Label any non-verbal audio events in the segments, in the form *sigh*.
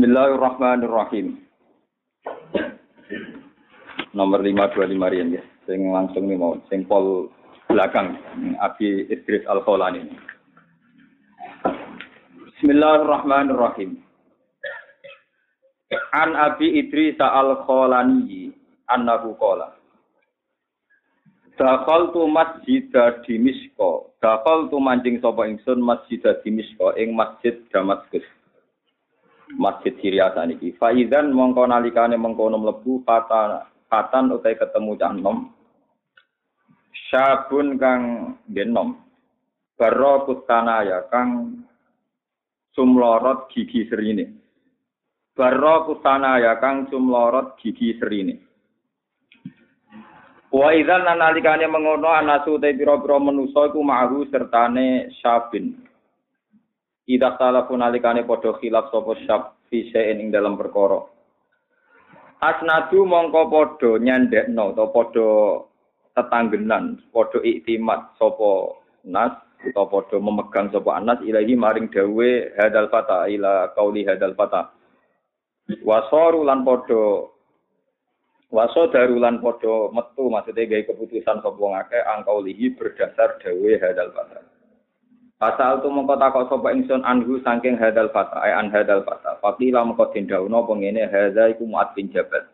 Bismillahirrahmanirrahim. Nomor 525 rian ya. Sing langsung nih mau sing pol belakang Abi Idris Al Kholani. Bismillahirrahmanirrahim. An Abi Idris Al Kholani annahu qala Dakal tu masjid Dimisko. Dakal tu mancing sapa ingsun masjid Dimisko ing masjid Damaskus. Masjid Syria saniki. Faizan mongko nalikane mengkono mlebu fatan fatan utai ketemu cah nom. Syabun kang genom. Baro ya kang sumlorot gigi serine. Baro ya kang sumlorot gigi serine. Wa idzan nalikane mengono anasu te pira-pira manusa iku ma'ru sertane syabin. Ida salah pun nalikane padha khilaf sapa syab fi ing dalam perkara. Asnadu mongko padha nyandekno utawa padha tetanggenan, padha iktimat sapa nas utawa padha memegang sapa anas ilahi maring dawe hadal fata ila qauli hadal fata. Wasaru lan padha Waso darulan podo metu maksudnya gaya keputusan sapa ngake angkau lihi berdasar dawe hadal fata. Pasal tu mengko takok sapa ingsun anhu saking hadal fata ay an hadal fata. Fakila mengko dindauno pengene hadza iku Muad bin Jabal.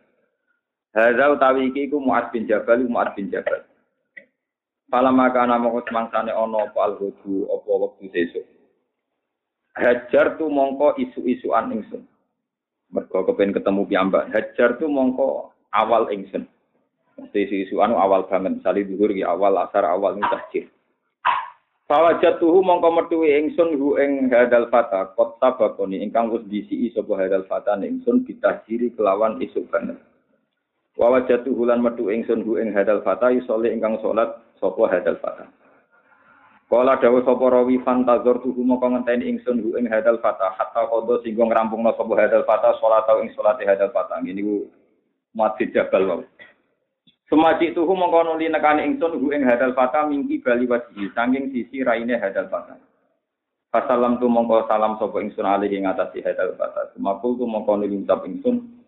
Hadza utawi iki iku Muad bin Jabal Muad bin Jabal. Pala makana mongko semangsane ana apa alhudu apa wektu sesuk. Hajar tu mongko isu-isuan ingsun. Mergo kepen ketemu piyambak. Hajar tu mongko awal ingsun. Mesti isu anu awal banget, sali dhuwur ki awal asar awal tahjir. Fawajatuhu mongko metuwi ingsun hu ing hadal fata kot sabakoni ingkang wis disiki sapa hadal fata ingsun bitahjiri kelawan isuk banget. Wawajatuhu lan metu ingsun hu ing hadal fata yusole ingkang salat sapa hadal fata. Kala dawuh sapa rawi fantazor tuhu mongko ngenteni ingsun hu ing hadal fata hatta qada singgo ngrampungna sapa hadal fata salat ing salate hadal fata. Ini Muadzin Jabal wau. Semaji tuhu mengkono li nekani ingsun hu ing hadal fata mingki bali wajhi saking sisi raine hadal fata. Fasalam tu mongko salam sapa ingsun alih ing atase hadal fata. Semakul tu mongko ngucap ingsun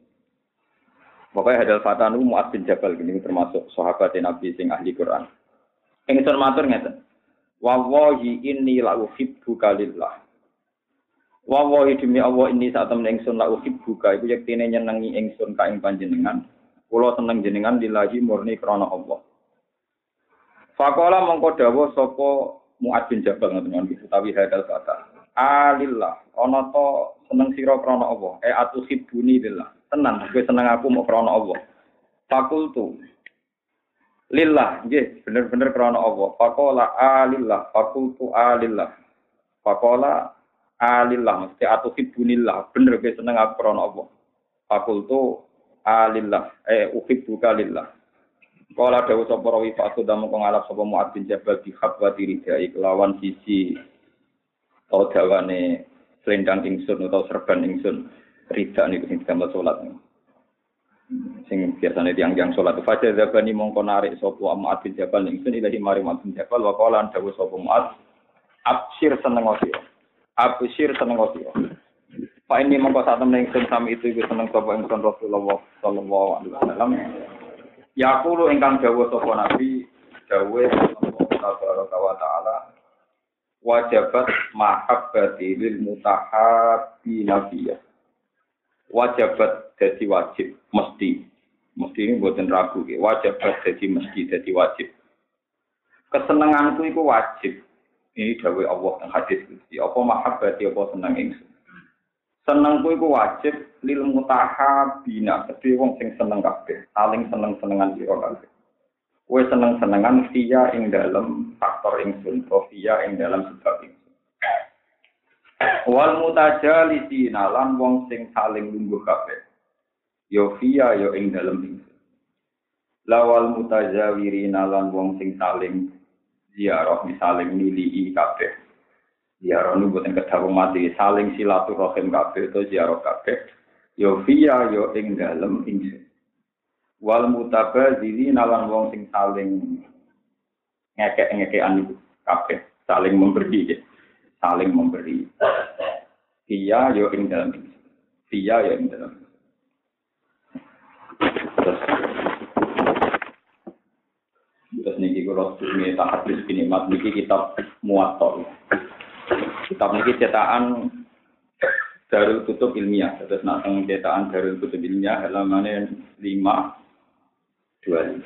Pokoknya hadal fata nu Muad bin Jabal ini termasuk sahabat Nabi sing ahli Quran. Ingsun matur ngeten. Wallahi inni la uhibbu kalillah. Wawahi demi Allah ini saat temen ingsun la buka iku yektine nyenengi ingsun ka ing panjenengan. Kula seneng jenengan lillahi murni krana Allah. Fakola mongko dawuh sapa Muad bin Jabal ngoten iki utawi hadal kata. Alillah ana to seneng sira krana Allah. E atu hibuni lillah. Tenan kowe seneng aku mau krana Allah. Fakultu lillah nggih bener-bener krana Allah. Fakola alillah fakultu alillah. Fakola alillah mesti atau hibunillah bener ke seneng aku krana Allah fakultu alillah. Eh uhibbuka lillah. Kala dawu sapa rawi fatu damu kang alaf sapa Mu'ad bin Jabal bi khabwati ridai kelawan sisi atau dawane selendang ingsun atau serban ingsun rida niku sing damel salat. Sing biasane tiang-tiang salat. Fajar zabani mongko narik sapa Mu'ad bin Jabal ingsun ilahi mari Mu'ad bin Jabal wa qala dawu sapa Mu'ad absir seneng sira Abusir seneng. Pak ini mongko saat temen ingsun sami itu iku seneng sapa ingsun Rasulullah sallallahu alaihi wasallam. Ya kulo ingkang dawuh sapa Nabi dawuh Allah wa taala wajabat mahabbati lil mutahabbi nabiyya. Wajabat jadi wajib mesti mesti ini buatan ragu wajabat jadi mesti jadi wajib kesenanganku itu wajib ini dawai Allah yang hadis. Apa mahabbati apa seneng ingsun. Senengku iku wajib lil mutahabina, kedhe wong sing seneng kabeh, saling seneng-senengan sira kabeh. Kowe seneng-senengan via ing dalam faktor ingsun, via ing dalam sebab ingsun. Wal mutajalisina lan wong sing saling lungguh kabeh. Yo via yo ing dalam ingsun. Lawal mutajawirina lan wong sing saling ziarah misaling milih kabeh. Ziarah nu boten kedawung mati saling silaturahim kabeh atau ziarah kabeh. Yo via yo ing dalem ingsun. Wal mutabadzili nalan wong sing saling ngekek-ngekekan itu kabeh, saling memberi, saling memberi. Iya yo ing dalem ingsun. dia ya gitu. Terus terus niki kalau ini tak habis gini mat niki kitab muatok. Kitab niki cetakan Darul Kutub Ilmiah. Terus nak cetakan Darul Kutub Ilmiah halamannya lima dua lima.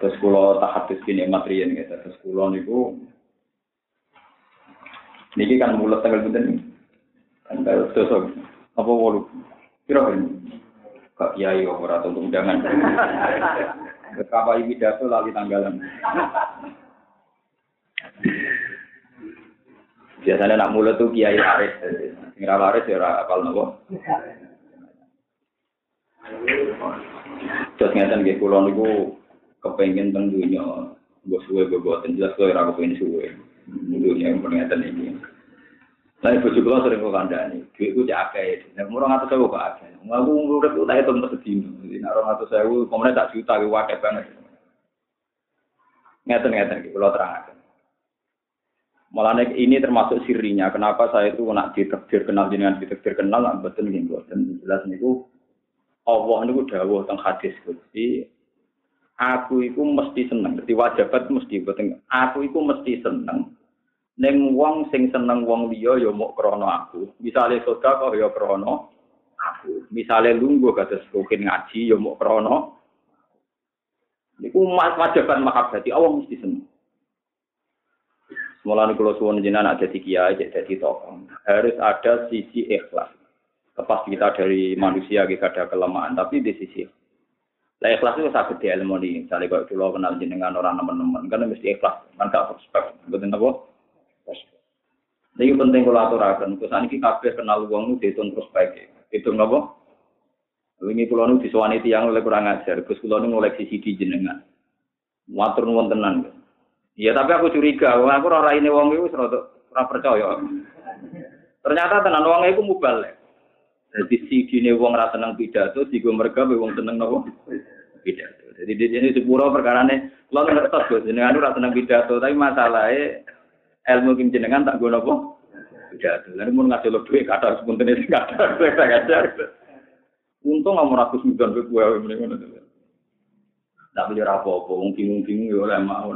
Terus kalau tak habis gini materian gitu. Terus kalau niku niki kan mulut tanggal bunten tanggal sosok apa walu kira ini kak kiai ora untuk undangan *laughs* Betapa pidato lali tanggalan. Biasanya nak mulut tuh kiai laris. Sing ra laris ya ora apal nopo. Terus ngeten nggih kula niku kepengin teng dunya mbok suwe mbok boten jelas kula ora kepengin suwe. Dunya yang ngeten iki. Lah ibu juga sering kok kandani, duitku cak akeh. Nek ngatus sewu kok akeh. Ngaku urip tak hitung sedino. Jadi nek orang ngatus sewu, komene tak juta ku akeh banget. Ngeten ngeten iki kula terangaken. Malah ini termasuk sirinya. Kenapa saya itu nak ditekdir kenal jenengan ditekdir kenal, nak betul nggih boten. Jelas niku Allah niku dawuh teng hadis Gusti, aku iku mesti seneng. Dadi wajibat mesti boten. Aku iku mesti seneng Neng wong sing seneng wong liya ya mok krana aku. Misale sedekah ya krana aku. Misale lungguh kados rukin ngaji ya mok krana Niku mas wajiban mahabbati Allah mesti seneng. Mulane kula suwun jenengan ada di kiai jadi tokoh. Harus ada sisi ikhlas. Lepas kita dari manusia kita ada kelemahan, tapi di sisi lah ikhlas itu sakit di ilmu ini. Misalnya kalau dulu kenal jenengan orang teman-teman, kan mesti ikhlas, kan gak prospek. Betul apa? Ini penting kalau aturakan. Terus ini kabeh kenal uang itu dihitung baik. Hitung apa? Ini pulau nu disuani tiang oleh kurang ajar. Pulau nu ngoleksi CD jenengan. Watur nuwun tenan. Iya tapi aku curiga. Aku ora uang itu serata ora percaya. Ternyata tenan uang itu mubal. Jadi ini uang rasa seneng pidato, gue mereka uang seneng nopo pidato. Jadi di sini sepuro perkara ini, lo ngertos gue, jenengan rasa seneng pidato, tapi masalahnya ilmu kim jenengan tak gue nopo pidato. Lalu mau ngasih lo duit kata sepunten ini kata saya ngajar. Untung mau ratus miliar gue gue mana tuh. Tak beli apa-apa, mungkin mungkin ya oleh mau.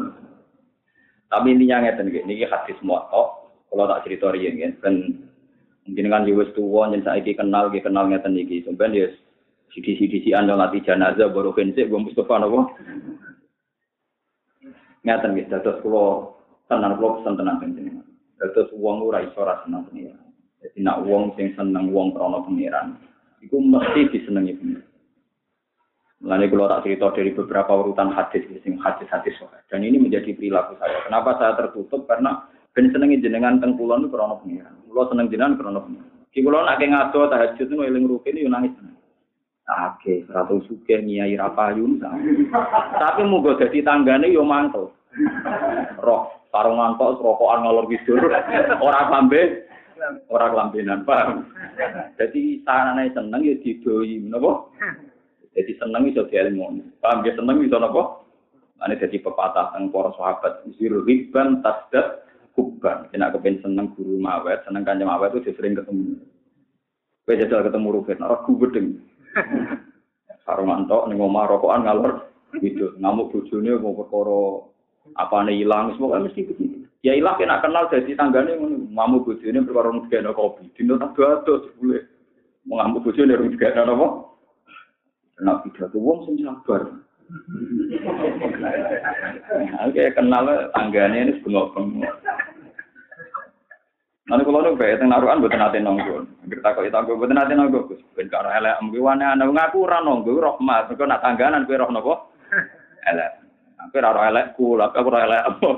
Tapi intinya ngeten gini, ini hadis muatok. Kalau tak cerita rian kan, mungkin kan Yus tua, yang saya kenal, dia kenal ngeten iki. Sebenarnya dia sidi-sidi anda latih jenazah baru kensik, gue Mustafa nopo. Ngeten gitu, terus kalau tenan kula pesen tenan panjenengan. Dados wong ora iso ora seneng pengiran. Nak wong sing seneng wong krana pengiran, iku mesti disenengi pengiran. Mulane kula tak cerita dari beberapa urutan hadis hadis-hadis Dan ini menjadi perilaku saya. Kenapa saya tertutup? Karena ben senengi jenengan teng kula niku krana pengiran. Seneng jenengan krana pengiran. Ki kula nak ngado tahajud niku eling rukin yo nangis. Oke, ratu suke nyai rapayun. Tapi muga dadi tanggane yo mantel. Roh sarungan kok rokokan ngalor gitu ora lambe ora kelambenan paham jadi sarane seneng ya didoi napa jadi seneng iso dielmu. Paham ya? Seneng iso napa ane jadi pepatah teng para sahabat. Zir riban tasdat kubban. Nek kepen seneng guru mawet seneng kanjeng mawet itu sering ketemu. Kowe jajal ketemu rugen ora gedeng sarungan *laughs* tok ning omah rokokan ngalor gitu ngamuk bojone mau perkara apa nih hilang semua mesti begitu ya hilang kena kenal jadi tanggane mamu bojone perkara ngegeno kopi. Dino tak dodo sebule mau ngamuk bojone rung apa kena pidato wong sing sabar Oke, kenal tanggane ini bengok-bengok. Nanti kalau nu bayi tengah naruhan buat nanti nonggo. Kita kok itu nonggo buat nanti nonggo. Ben karo elek mungkin wana anu ngaku ora nonggo rahmat. Kau nak tangganan kau roh nopo elek. Aku ora elek kula, aku ora elek apa.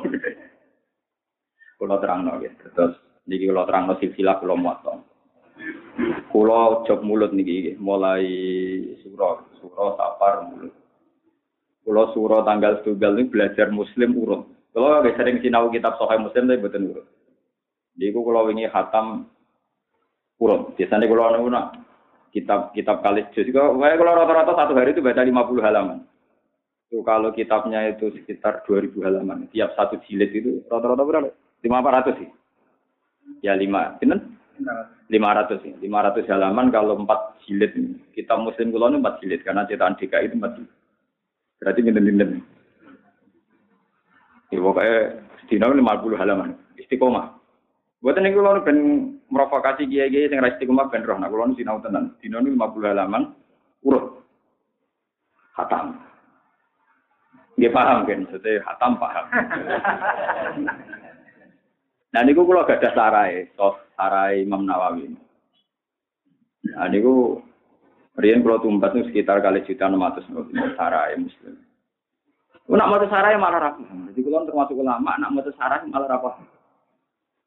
Kula terangno nggih. Terus niki kula terangno silsilah kula muaton. Kula jog mulut niki mulai surah, surah safar mulut. Kula surah tanggal tunggal ini belajar muslim urut. Kula nggih sering sinau kitab Sahih Muslim tapi mboten urut. Niku kula wingi khatam urut. Biasanya kula niku nak kitab kitab kalis juz. Kalau rata-rata satu hari itu baca 50 halaman. Itu kalau kitabnya itu sekitar 2000 halaman. Tiap satu jilid itu rata-rata berapa? 500 sih. Ya 5. Benar? 500 500 halaman kalau 4 jilid kita muslim kulo 4 jilid karena cetakan DKI itu 4 jilid. Berarti binten-binten ya pokoknya sedina 50 halaman. Istiqomah. Buat ini kulo ben merovokasi kiai-kiai yang ra istiqomah ben roh. Nah kulo sinau tenan. Dina 50 halaman urut. Hatam dia paham kan, maksudnya hatam paham. *laughs* nah niku kalau gak ada sarai, so sarai Imam Nawawi. Nah niku Rian kalau tumbat itu sekitar kali juta enam ratus sarai muslim. Nak mau sarai malah rapi. Jadi kalau termasuk ulama, nak mau sarai malah rapi.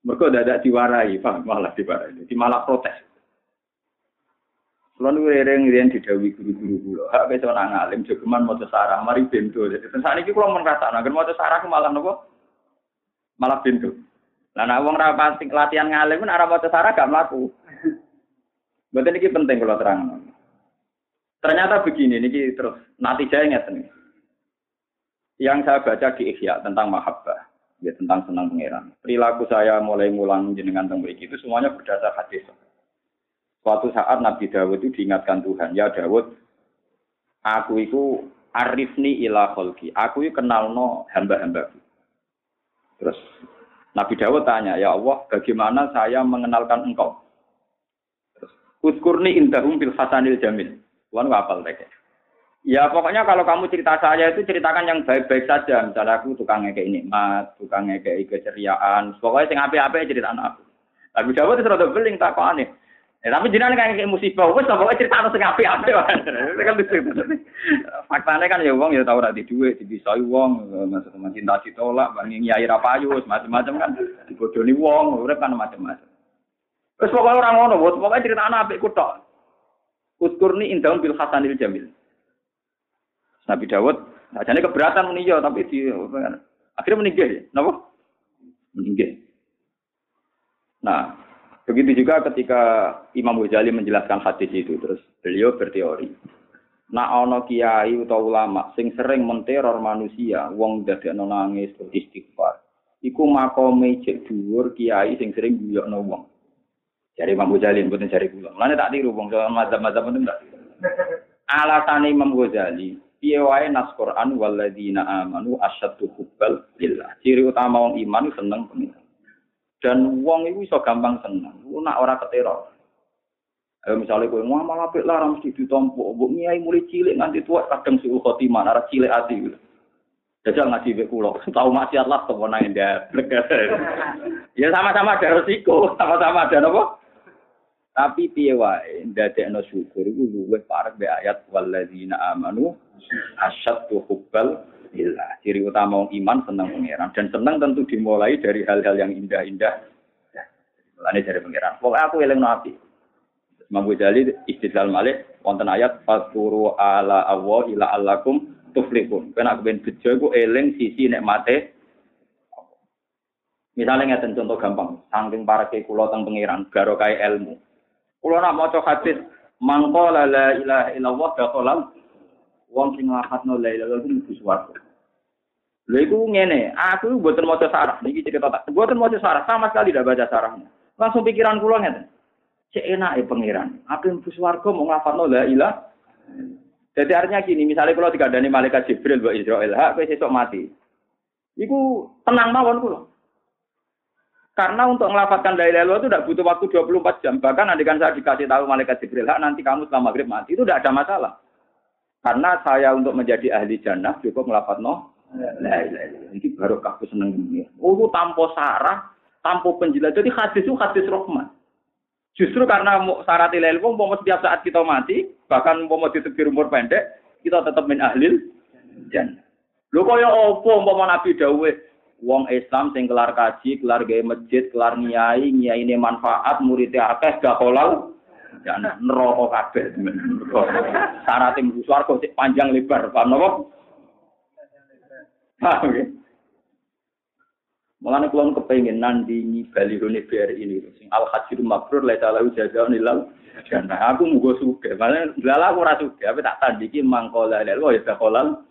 Mereka tidak diwarai, paham malah diwarai. Jadi malah protes. Kalau rering rian didawi guru-guru kula, hak besok nang alim jogeman mau sarah, mari bento. Saat ini kalau merasa, nah mau sarah malah nopo, malah bento. Nah, nah wong rapat latihan ngalim pun arah mau sarah gak melaku. Berarti ini penting kalau terang. Ternyata begini, ini terus nanti saya nih. Yang saya baca di Ikhya tentang mahabbah, ya tentang senang pangeran. Perilaku saya mulai ngulang jenengan tentang itu semuanya berdasar hadis. Suatu saat Nabi Dawud itu diingatkan Tuhan, ya Dawud, aku itu arifni ila kholki, aku itu kenal no hamba-hamba. Terus Nabi Dawud tanya, ya Allah, bagaimana saya mengenalkan engkau? Uskurni indahum bil hasanil jamil. Tuhan apal mereka. Ya pokoknya kalau kamu cerita saya itu ceritakan yang baik-baik saja. Misalnya aku tukang ngekei nikmat, tukang ngekei keceriaan. Pokoknya yang apa-apa cerita aku. Nabi Dawud itu rada beling tak kok aneh. Ya, tapi jenengan kan kayak musibah, wes pokoknya cerita harus ngapi api Itu kan lucu. Faktanya kan ya uang ya tahu nanti duit, dibisai uang, maksudnya cinta ditolak, bangin nyai rapayu, macam-macam kan, dibodoni uang, urip kan macam-macam. Terus pokoknya orang ngono, bos pokoknya cerita anak apik kutok. Uskurni indahum bil hasanil jamil. Nabi Dawud, jadi keberatan meninjau, tapi di akhirnya meninggal ya, kenapa? Meninggal. Nah, Begitu juga ketika Imam Ghazali menjelaskan hadis itu, terus beliau berteori. Nak ono kiai atau ulama sing sering menteror manusia, wong dadekno nangis istighfar. Iku makome cek dhuwur kiai sing sering guyokno wong. Jadi Imam Ghazali mboten cari kula. Mulane tak tiru wong mazhab-mazhab itu enggak. Alasane Imam Ghazali, piye wae nas Quran walladzina amanu asyaddu hubbal lillah. Ciri utama wong iman seneng pengiran. Dan uang itu bisa gampang senang. Lu nak orang keteror. Ayo misalnya gue ngamal apik lah mesti ditompo. Bu nyai mulai cilik nganti tua kadang suhu khotimah arah cilik hati gitu. Jajal ngaji be kulo, *laughs* tahu maksiat lah kemenangan dia. *laughs* ya sama-sama ada resiko, *laughs* sama-sama ada apa? Tapi piye wae ndadekno syukur iku luwih parek be ayat walladzina amanu asyaddu hubbal billah. Ciri utama iman senang pangeran dan senang tentu dimulai dari hal-hal yang indah-indah. Mulane dari pangeran. Pokoknya aku eling nabi. Imam Ghazali istidlal malih wonten ayat faturu ala Allah ila allakum tuflihun. Kena aku ben bejo iku eling sisi nikmate Misalnya ngeten contoh gampang, saking para ke kulo teng pangeran, barokah ilmu. Kulo nak maca hadis mangko la ilaha illallah dakhalal wong sing nglakatno la ilaha illallah iku swarga. Lha iku ngene, aku mboten maca sarah, niki cerita tak. Mboten maca sarah, sama sekali tidak baca sarahnya. Langsung pikiran kula ngeten. Cek enak ya pangeran. Aku mlebu swarga mau ngafalno la ilah. Jadi artinya gini, misalnya kalau dikandani malaikat Jibril buat Israel, hak kowe sesuk mati. Iku tenang mawon kula. Karena untuk melafatkan la ilaha itu tidak butuh waktu 24 jam. Bahkan kan saya dikasih tahu malaikat Jibril, hak nanti kamu setelah maghrib mati, itu tidak ada masalah. Karena saya untuk menjadi ahli jannah cukup no. Lah iki baru kaku seneng dunia. Oh tanpa sarah, tanpa penjilat. Jadi hadis itu hadis rahmat. Justru karena syarat ilmu, mau setiap saat kita mati, bahkan mau ditebir umur pendek, kita tetap min ahlil jan. Lho kaya apa mau Nabi dawuh wong Islam sing kelar kaji, kelar gawe masjid, kelar nyai ini manfaat, muridnya akeh gak kolau, dan neraka kabeh. Syarat yang swarga panjang lebar, paham napa? Paham ya? Mengenai kulon kepengen nandingi balirune BRI ini, sing al hajir mabrur la ta'ala jazaa'un ilal jannah. Aku mugo suge, malah lala aku ora suge, tapi tak tandiki mangkola lel ya dakolal.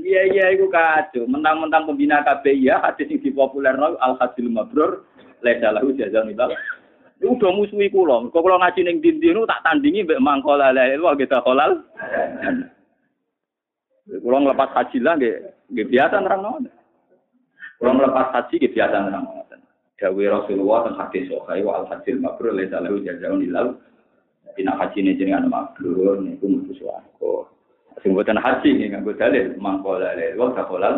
Iya iya iku kacau. Mentang-mentang pembina KBI ya hadis sing dipopulerno al hadil mabrur laisa lahu jazaa'un illa Udah musuhi kula. Kok kula ngaji ning dindi nu tak tandingi mbek mangkola la ilaha kita kolal. Kula nglepas haji lah nggih nggih biasa nerang Kula nglepas haji nggih biasa nerang Dawe Rasulullah tentang hadis sahih wa al hadil mabrur laisa lahu jazaa'un illa Jadi nak haji ini jenengan mabrur niku mlebu swarga. Sing boten haji nggih nganggo dalil mangkola la ilaha kita kolal.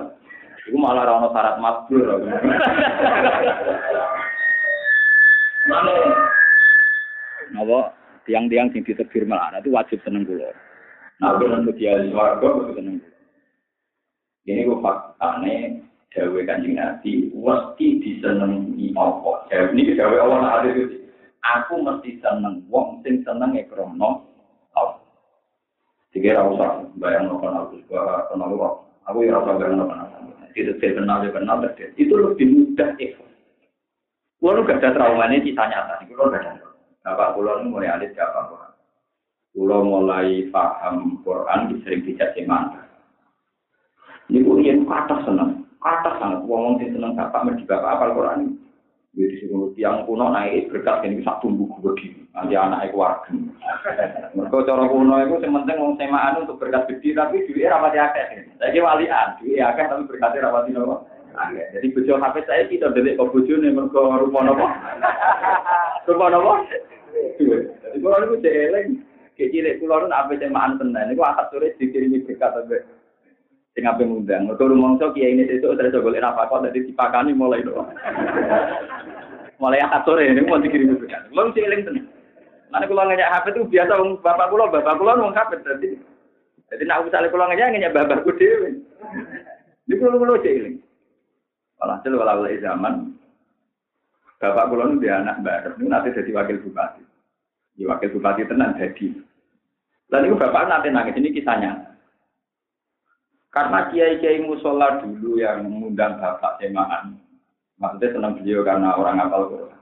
Iku malah ono syarat mabrur. Napa tiang-tiang sing ditegur malah itu wajib seneng kula. Nah, kula mugi swarga kudu seneng. Ini kok faktane dawe kanjeng Nabi mesti disenengi apa? Dawe ini dawe Allah Taala itu aku mesti seneng wong sing seneng e krono apa. Tiga rasa bayang no kenal juga kenal Aku ya rasa bayang no kenal. Itu kenal ya kenal itu lebih mudah ikhlas. Kulo gak ada trauma ini kisah nyata. Kulo gak ada. Bapak kulo mulai alit siapa Quran. Kulo mulai paham Quran sering dicaci mana. Ini kulo kata seneng, kata sangat. Wong sing seneng bapak menjadi bapak apal Quran. Jadi sing tiang kuno naik berkat ini bisa tumbuh gede. Nanti anak itu warga. Mereka cara kuno itu penting wong semaan untuk berkat gede tapi duit rapati akeh. Saya walian, duit akeh tapi berkatnya rapati nopo. Jadi bojo HP saya kita delik kok bojone mergo rupa napa? Rupa napa? Jadi kalau niku cek eling, kayak cilik kula nu ape cemaan tenan niku akad sore dikirimi berkat sampe sing ape ngundang. Mergo rumangsa kiai ini itu terus golek apa kok dadi dipakani mulai lho. *laughs* Mulai akad sore niku mau dikirimi berkat. Kula cek eling tenan. Mana kula ngajak HP itu biasa wong bapak kula, bapak kula wong HP dadi. Jadi nak misalnya kula ngajak ngajak bapakku dhewe. Niku kula cek eling. Walhasil kalau zaman bapak kulo nu dia anak baru, nanti jadi wakil bupati. Di wakil bupati tenan jadi. Dan itu bapak nanti nangis ini kisahnya. Karena kiai-kiai musola dulu yang mengundang bapak semaan, maksudnya senang beliau karena orang apal Quran.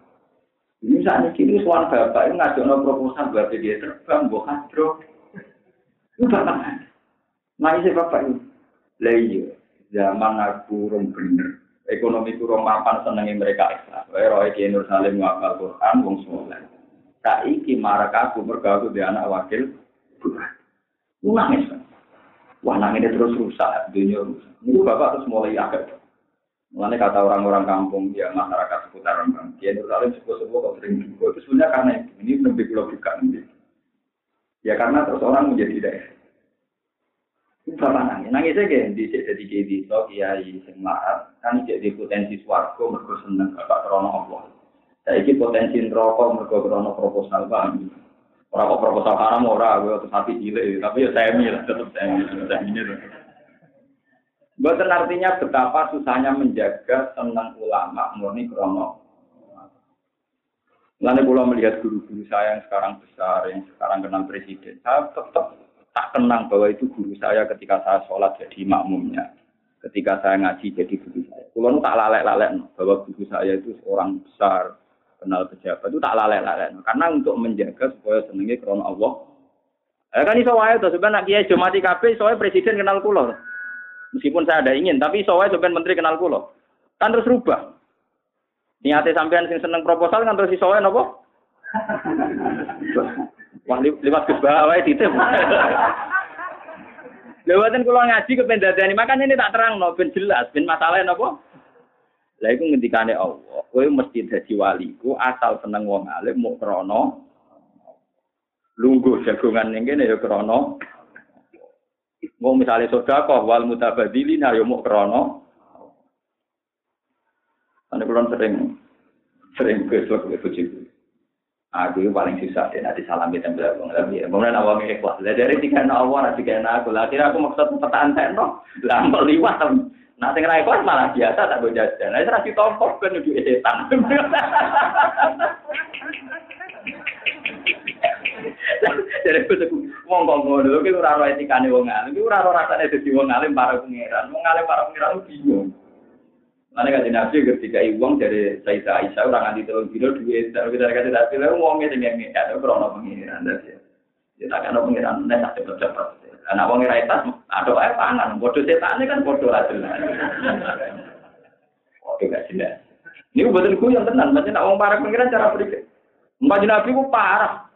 Ini saat ini suara bapak itu ngajak no proposal buat dia terbang, buat kadro. Itu bapak. Ini bapak. Lah iya, zaman aku rum bener ekonomi kurang mapan senengi mereka ikhlas. Wae roe ki Nur Salim ngapal Quran wong saleh. Saiki marak aku mergo aku di anak wakil Tuhan. Nangis. Wah nangis terus rusak, dunia rusak. Ini bapak terus mulai agak. Mulanya kata orang-orang kampung, ya masyarakat seputar Rembang, Kiai Nur Salim sepuh-sepuh kok sering juga. Itu sebenarnya karena. Ini lebih pulau buka. Ya karena terus orang menjadi daerah. Bapak nangis, nangis aja di jadi kiai di so kiai sing kan jadi potensi swargo mergo seneng bapak krono Allah. Saya ini potensi neraka mergo krono proposal bang. Orang kok proposal haram ora, gue terus hati cilik, tapi ya saya mil, tetap saya mil, saya mil. Bukan artinya betapa susahnya menjaga tentang ulama murni krono. Lalu pulau melihat guru-guru saya yang sekarang besar, yang sekarang kenal presiden, saya tetap tak tenang bahwa itu guru saya ketika saya sholat jadi makmumnya. Ketika saya ngaji jadi guru saya. Kulo tak lalek-lalek bahwa guru saya itu seorang besar, kenal pejabat itu tak lalek-lalek. Karena untuk menjaga supaya senengnya krono Allah. Ya kan iso wae to sebenarnya kiai Jumati kabeh soalnya presiden kenal kulo. Meskipun saya ada ingin, tapi soalnya sebenarnya menteri kenal kulo. Kan terus rubah. Niatnya sampean sing seneng proposal kan terus iso wae? Wah, lewat ke bawah titip. Lewatin *laughs* kalau ngaji ke pendadani, makanya ini tak terang, no, ben jelas, ben masalahnya apa? Lah itu ngendikane Allah, kowe mesti dadi waliku asal seneng wong alim mau krono lungguh jagongan ning kene ya krono mau misalnya sedekah wal mutabadilina ya mau krono Ane kulon sering sering ke bojoku. Aku paling susah deh nanti salami tembel aku tapi kemudian awalnya ikhlas. Lah dari tiga awal nanti tiga aku. Lah akhirnya aku maksud pertahanan tekno. Lah mau liwat. Nah sing ra ikhlas malah biasa tak gue jajan. Lah ora ditompok kan udah setan. *laughs* Jadi aku wong kok ngono ki ora ora etikane wong alim. Ki ora ora rasane wong alim para pangeran. Wong alim para pangeran bingung. Mana kan nabi ketika uang dari Sayyidah Aisyah orang anti telur kilo duit, tapi kita kasih nabi lah uangnya tinggal nggak ada krono pengiran dari ya. Kita kan pengiran nih tak cepet cepet. Anak wong ora etas, ada ae pangan. Bodoh setane kan bodoh jelas. Oke gak jelas. Ini betul ku yang tenan, macam nak wong parah pengiran cara berpikir. Mbak Nabi ku parah.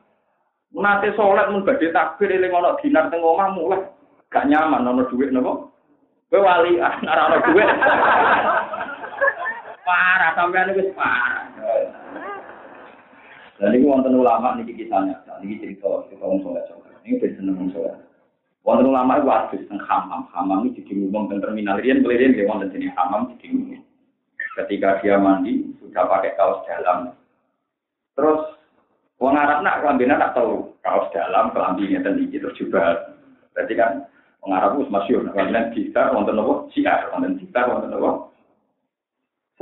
Nate sholat mun badhe takbir eling ana dinar teng omah mulai gak nyaman ana dhuwit napa? Kowe wali *laughs* ana dhuwit. Parah sampean wis parah. Dan ini wonten ulama niki kisahnya, niki cerita cerita wong sholat Ini ben seneng wong sholat. Wonten ulama itu adus teng hamam, hamam ini jadi ngomong teng terminal rian kelirin dia wonten jenis hamam jadi. Ketika dia mandi sudah pakai kaos dalam, terus Wong Arab nak kelambina tak tahu kaos dalam kelambinya dan iki terus juga. Berarti kan wong Arab itu masyhur kelambinan gitar wonten nopo siar wonten gitar wonten nopo.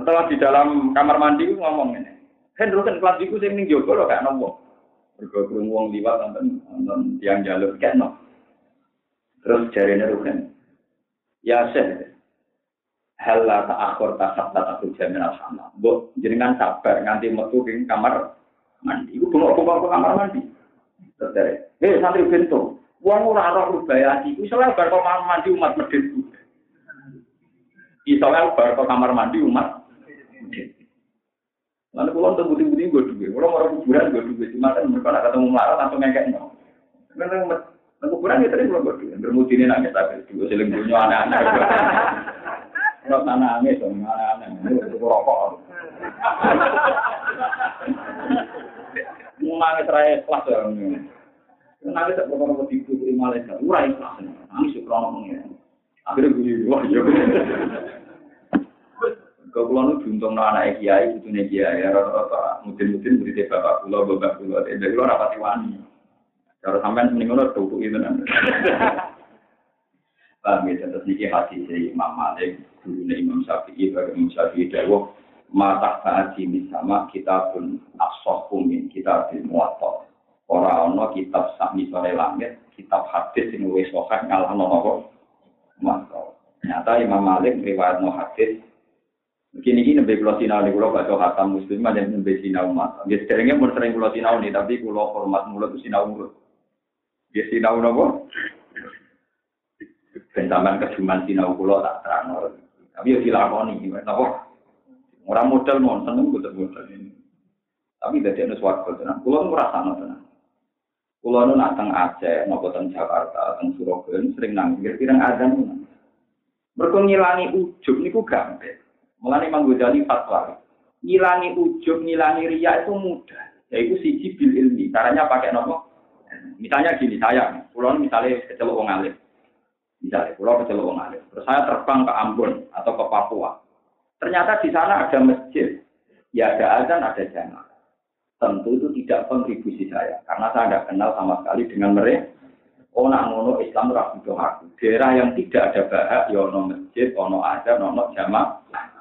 Setelah di dalam kamar mandi ngomong ini, Hendro kan kelambiku sing ning jogo lho gak nopo. Mergo krungu wong liwat wonten wonten tiang jalur nopo. Terus jarene Ruhen. Ya Syekh, hal la ta'akhir ta'khab ta'khab jamin al-hamam. Bu, jenengan sabar nganti metu ing kamar mandi. Iku bengok-bengok ke kamar mandi. Terus eh santri bento, uang ora roh rubayati. Iku soalnya bar kamar mandi umat medit. Isonya bar kamar mandi umat Lalu pulau untuk budi-budi gue duit, pulau mau kuburan gue duit, cuma kan mereka nak ketemu melarat langsung ngekek no. Memang kuburan ya tadi pulau gue duit, bermudi ini nangis tapi juga seling punya anak-anak. Kalau nangis, anak-anak, itu rokok. nangis raya kelas ya. Nangis tak pernah mau tidur di Malaysia, ura ikhlas. Nangis ya krono pengen. Akhirnya gue wah ya. Kau pulang itu juntung anak kiai, itu nih kiai, ya rata-rata mungkin-mungkin beri bapak pulau, bapak pulau, jadi lo rapati wani. Kalau sampai seneng lo tuh itu nanti. *laughs* Paham ya, terus niki hati si Imam Malik, dulu Imam Syafi'i, bagi Imam Syafi'i Dewo, mata haji sama kita pun asohum min kita di muatok. Orang ono kitab sami sore langit, kitab hadis yang wis sahih ngalah nopo muatok. Ternyata Imam Malik riwayat no hadis Begini ini nabi kulo sinau nih kulo baca khatam muslim aja nabi sinau umat. Dia seringnya pun sering kulo sinau nih, tapi kulo hormat mulut itu sinau mulut. Dia sinau nopo. Bentaman kejuman sinau kulo tak terang. Tapi ya dilakoni, nopo. Orang modal mau seneng butuh modal ini. Tapi dari anu suwargo tenang. Kulo nu rasa tenang. Kulo nu nateng Aceh, mau teng Jakarta, teng Surabaya, sering nangis. Kira-kira ada nih. Mereka ngilangi ujub niku gampang. Mulane Imam Ghazali fatwa. Ngilangi ujub, ngilangi ria itu mudah. Yaitu siji bil ilmi. Caranya pakai nopo? Misalnya gini, saya, pulau misalnya kecelok wong alim. Misalnya, pulau kecelok wong alim. Terus saya terbang ke Ambon atau ke Papua. Ternyata di sana ada masjid. Ya ada azan, ada jamaah. Tentu itu tidak kontribusi saya. Karena saya tidak kenal sama sekali dengan mereka. Oh, nak ngono Islam ragu aku. Daerah yang tidak ada bahak, ya ono masjid, ono azan, ono jamaah.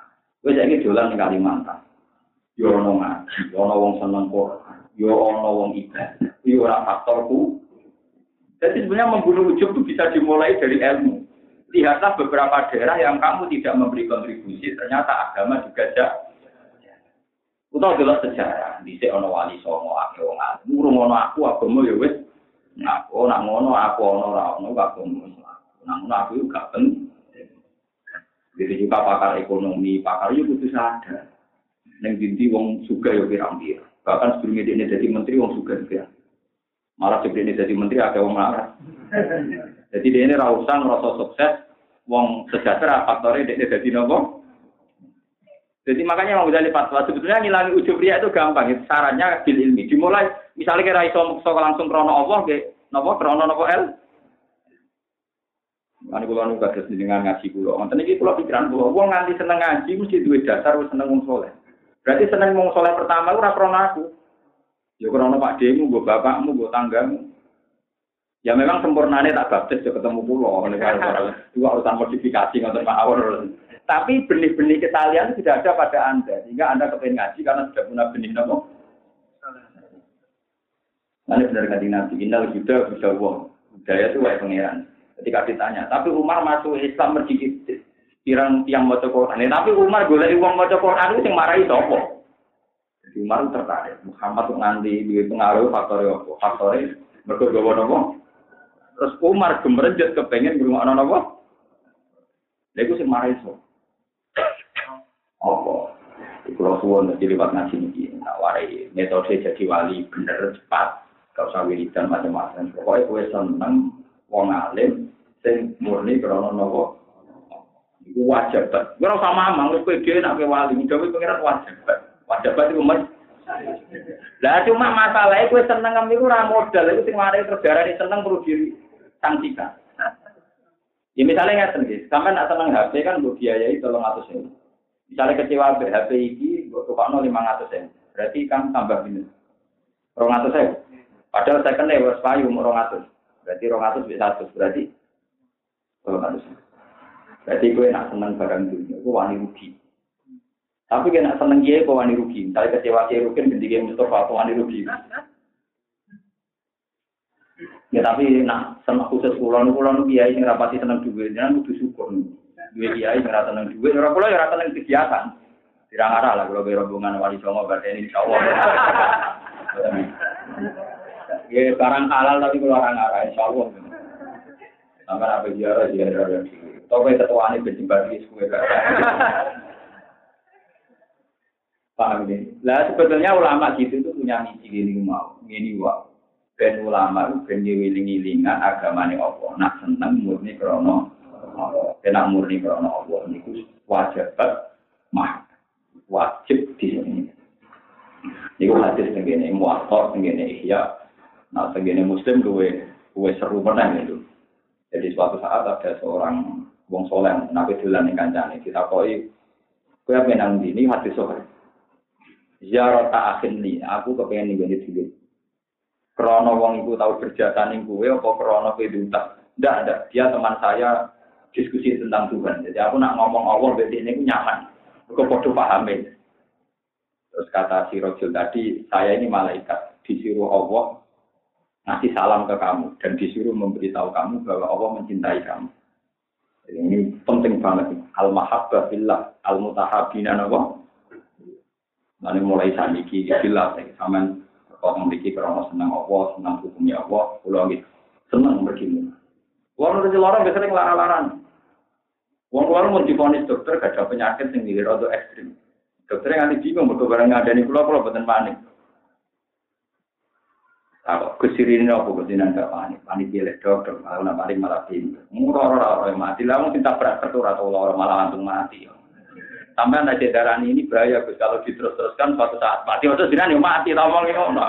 Wes saiki dolan ning Kalimantan. Yo ono ngaji, ono wong seneng Quran, yo ono wong ibadah. Yo ora faktorku. Jadi sebenarnya membunuh ujub itu bisa dimulai dari ilmu. Lihatlah beberapa daerah yang kamu tidak memberi kontribusi, ternyata agama juga ada. Utau jelas sejarah, di ono wali songo, aku wong ngurung ono aku, agama ya wes. Oh nak ngono aku ono ra ono. Nah, ngono aku juga penting. Jadi juga pakar ekonomi, pakar itu butuh sadar. Neng dinti wong suga ya pirang dia. Bahkan sebelumnya dia jadi menteri wong suga juga. Malah sebelum ini jadi menteri ada wong marah. Jadi dia ini rausan rasa sukses, wong sejahtera faktornya dia jadi nopo. Jadi makanya mau jadi fatwa sebetulnya ngilangi ujub ria itu gampang. Itu sarannya bil ilmi. Dimulai misalnya kira iso langsung krono Allah, nopo krono nopo el. Kan kula nu kados dengan ngaji kula. Ngoten iki kula pikiran kula, wong nganti seneng ngaji mesti duwe dasar wis seneng wong saleh. Berarti seneng wong saleh pertama ora krana aku. Ya krana Pak Demu, mbok bapakmu, mbok tanggamu. Ya memang sempurnane tak baptis ya ketemu kula. Dua urusan modifikasi ngoten Pak Awur. Tapi benih-benih ketalian sudah ada pada Anda. Sehingga Anda kepengen ngaji karena sudah punya benih nopo. Nanti benar kan nanti, innal juga bisa uang. Budaya itu wae pangeran. Ketika ditanya, tapi Umar masuk Islam mergi pirang tiang maca Quran. Tapi Umar golek wong maca Quran itu sing marahi sapa? Jadi Umar tertarik. Muhammad tuh nganti duwe pengaruh faktor apa? Faktor mergo gawa? Terus Umar gemerenjet kepengen ngrungokno napa? Lha iku sing marah iso. Apa? Kalau suwon jadi liwat ngaji niki, nak warai metode jadi wali bener cepat, gak usah wiridan macam-macam. Pokoknya gue seneng wong alim sing murni krana napa? Iku wajib banget. Ora usah mamang, wis kowe dhewe nak wali, dhewe pengiran wajib banget iku mas. Lah cuma masalahnya kowe seneng ngam iku ora modal, iku sing mari terdarani seneng perlu diri sanksikan. Ya misalnya nggak sendiri, sampai nak seneng HP kan bu biayai tolong atus ini. Misalnya kecewa HP ini, bu tukar lima ratus. Berarti kan tambah ini. Rong atus saya. Padahal saya kena wes payu rong atus. Berarti rong atus bisa satu. Berarti rong atus. Berarti gue nak seneng barang dunia, gue wani rugi. Tapi gue nak seneng dia, gue wani rugi. Misalnya kecewa dia rugi, ganti game Mustafa, gue wani rugi. Ya tapi nak seneng khusus kulon, kulon kiai yang rapati seneng duit, jangan kudu syukur. Duit kiai yang rata seneng duit, orang pulau yang rata seneng kegiatan. Tidak ngarah lah kalau berhubungan wali songo berarti ini Allah. *laughs* Ya barang halal tapi kalau orang ngarah insya Allah. Sampai apa ziarah ziarah dan Tapi ketua ini benci bagi semua Paham ini? Lah sebetulnya ulama gitu itu punya misi gini mau, gini wah. Ben ulama itu ben ngiling-ngilingan agamane Allah. Nak seneng murni krono Allah. Nak murni krono Allah niku wajib mah wajib di sini. Niku hadis tengene muwatta tengene ihya. Nah tengene muslim duwe duwe seru meneh itu. Jadi suatu saat ada seorang wong soleh nabi dolan ning kancane ditakoki kowe apa nang dini hadis sore. Ziarah tak akhir nih, aku kepengen nih gue dulu. Krono wong iku tahu berjasa ning gue, apa krono kowe diutak? Ndak, ndak. Dia teman saya diskusi tentang Tuhan. Jadi aku nak ngomong Allah berarti ini nyaman. Aku podo pahamin. Terus kata si Rojul tadi, saya ini malaikat. Disuruh Allah ngasih salam ke kamu. Dan disuruh memberitahu kamu bahwa Allah mencintai kamu. Ini penting banget. Al-mahabbah billah. Al-mutahabina Allah. Lalu mulai saniki bila sampean kok memiliki krono senang Allah, senang hukumnya Allah, pulau gitu. Senang begini. Wong nuruti lorong biasanya ngelarang-larang. Wong mau difonis dokter gak ada penyakit yang diri rada ekstrim. Dokternya nganti bingung mergo barang ngadani kula kula boten panik. Apa kesirin apa kesinan panik, panik pilih dokter malah nak panik malah pinter. Murah ora mati, lah mungkin tabrak kertur atau ora malah langsung mati. Sampai anda darah ini bahaya Gus kalau diterus-teruskan suatu saat mati. Maksud jinan yang mati tau ngomong ngono.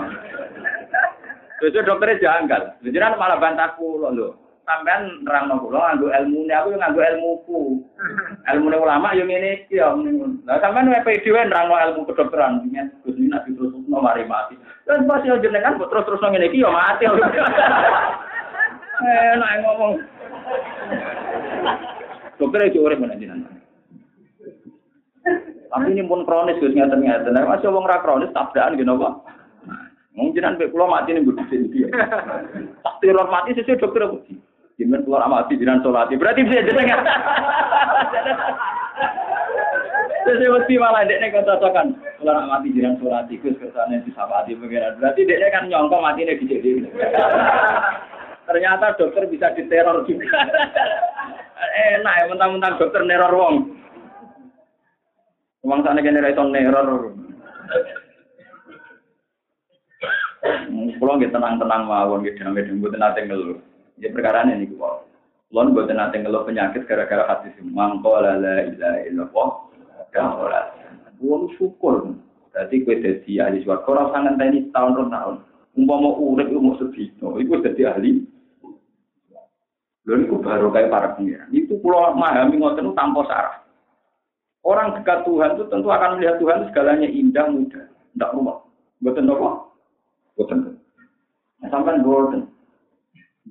Terus dokternya janggal. Jinan malah bantah kulo lho. Sampean nerang no kulo nganggo ilmu aku yang nganggo ilmuku. Ilmu ulama yang ini iki ya. Lah sampean wepe dhewe nerang ilmu kedokteran. Gus ini nanti terus no mari mati. Dan pasti yo jenengan terus-terus ngene iki ya mati. Eh, nak ngomong. Dokter itu urip mana jenengan. Tapi ini pun kronis Gus ngeten ngeten. Nah, masih wong ra kronis tabrakan gitu apa? Mungkin nanti pulau mati nih gue di dia. Tak teror mati sesuai dokter apa? Gimana keluar mati jiran solati? Berarti bisa jadi Sesuai mesti malah dia nih cocokan. Keluar mati jiran solati, Gus ke sana di sabati pengiran. Berarti dia kan nyongkok mati nih di Ternyata dokter bisa diteror juga. Enak ya mentang-mentang dokter neror wong. Wong sana kene ra neror. Kulo nggih tenang-tenang mawon nggih damai-damai mboten nate ngeluh. Ya perkara niku kok. Kulo mboten nate ngeluh penyakit gara-gara hati mangko la la ilaha illallah. Ora. Wong syukur. Dadi kowe dadi ahli swarga ora usah ngenteni tahun rong tahun. Umpama urip umur sedino, iku dadi ahli. Lha niku baru kayak para pengiran. Itu pulau memahami ngoten tanpa sarah. Orang dekat Tuhan itu tentu akan melihat Tuhan segalanya indah, mudah, tidak rumah. Bukan apa? Bukan. Nah, sampai boten.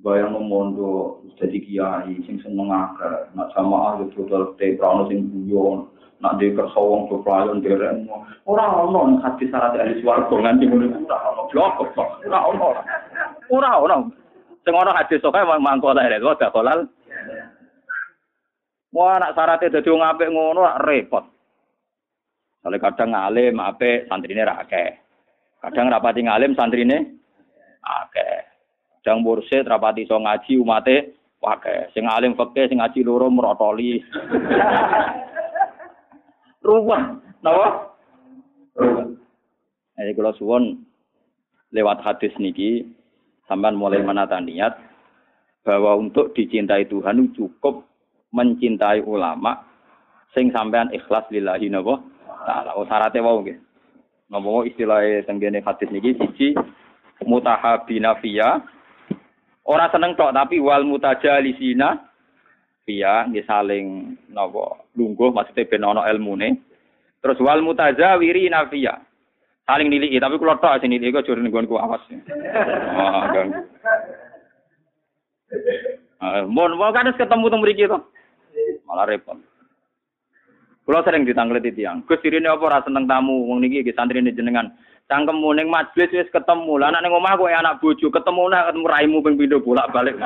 Bayang memondo jadi kiai, sing seneng akeh, nak sama ahli total te prano sing guyon, nak di kersawang tuh pelayan derek Ora ono hati syarat ahli swarga nganti ngono ora ono blok kok. Ora ono. Ora ono. Sing ono hadis sok kok kolal. Wah, nak syaratnya dadi wong ngono repot. Kalau kadang ngalim apik santrine ra akeh. Kadang rapati ngalim santrine akeh. kadang mursid rapati iso ngaji umate pakai sing alim fakih sing ngaji loro merotoli *laughs* ruwet napa? Ruwet jadi kalau suwon lewat hadis niki sampean mulai menata niat bahwa untuk dicintai Tuhan cukup mencintai ulama sing sampean ikhlas lillahi napa taala. Oh syaratnya wau nggih. Napa istilah tenggene hadis niki? Siji mutahabina fiya. Ora seneng tok tapi wal mutajalisina iya nggih saling napa lungguh maksudnya ben ana ilmune. Terus wal mutazawiri nafiya. Saling niliki tapi kula tok sing niliki kok jur nggonku awas. Ah, gang. Ah, mon mau kan ketemu teng mriki to. Malah repot. Kula sering ditanglet tiang. Gus dirine apa ora seneng tamu wong niki nggih santrine jenengan. Cangkemmu ning majelis wis ketemu. Lah anak ning omah kowe anak bojo, ketemu nak ketemu raimu ping pindho bolak-balik.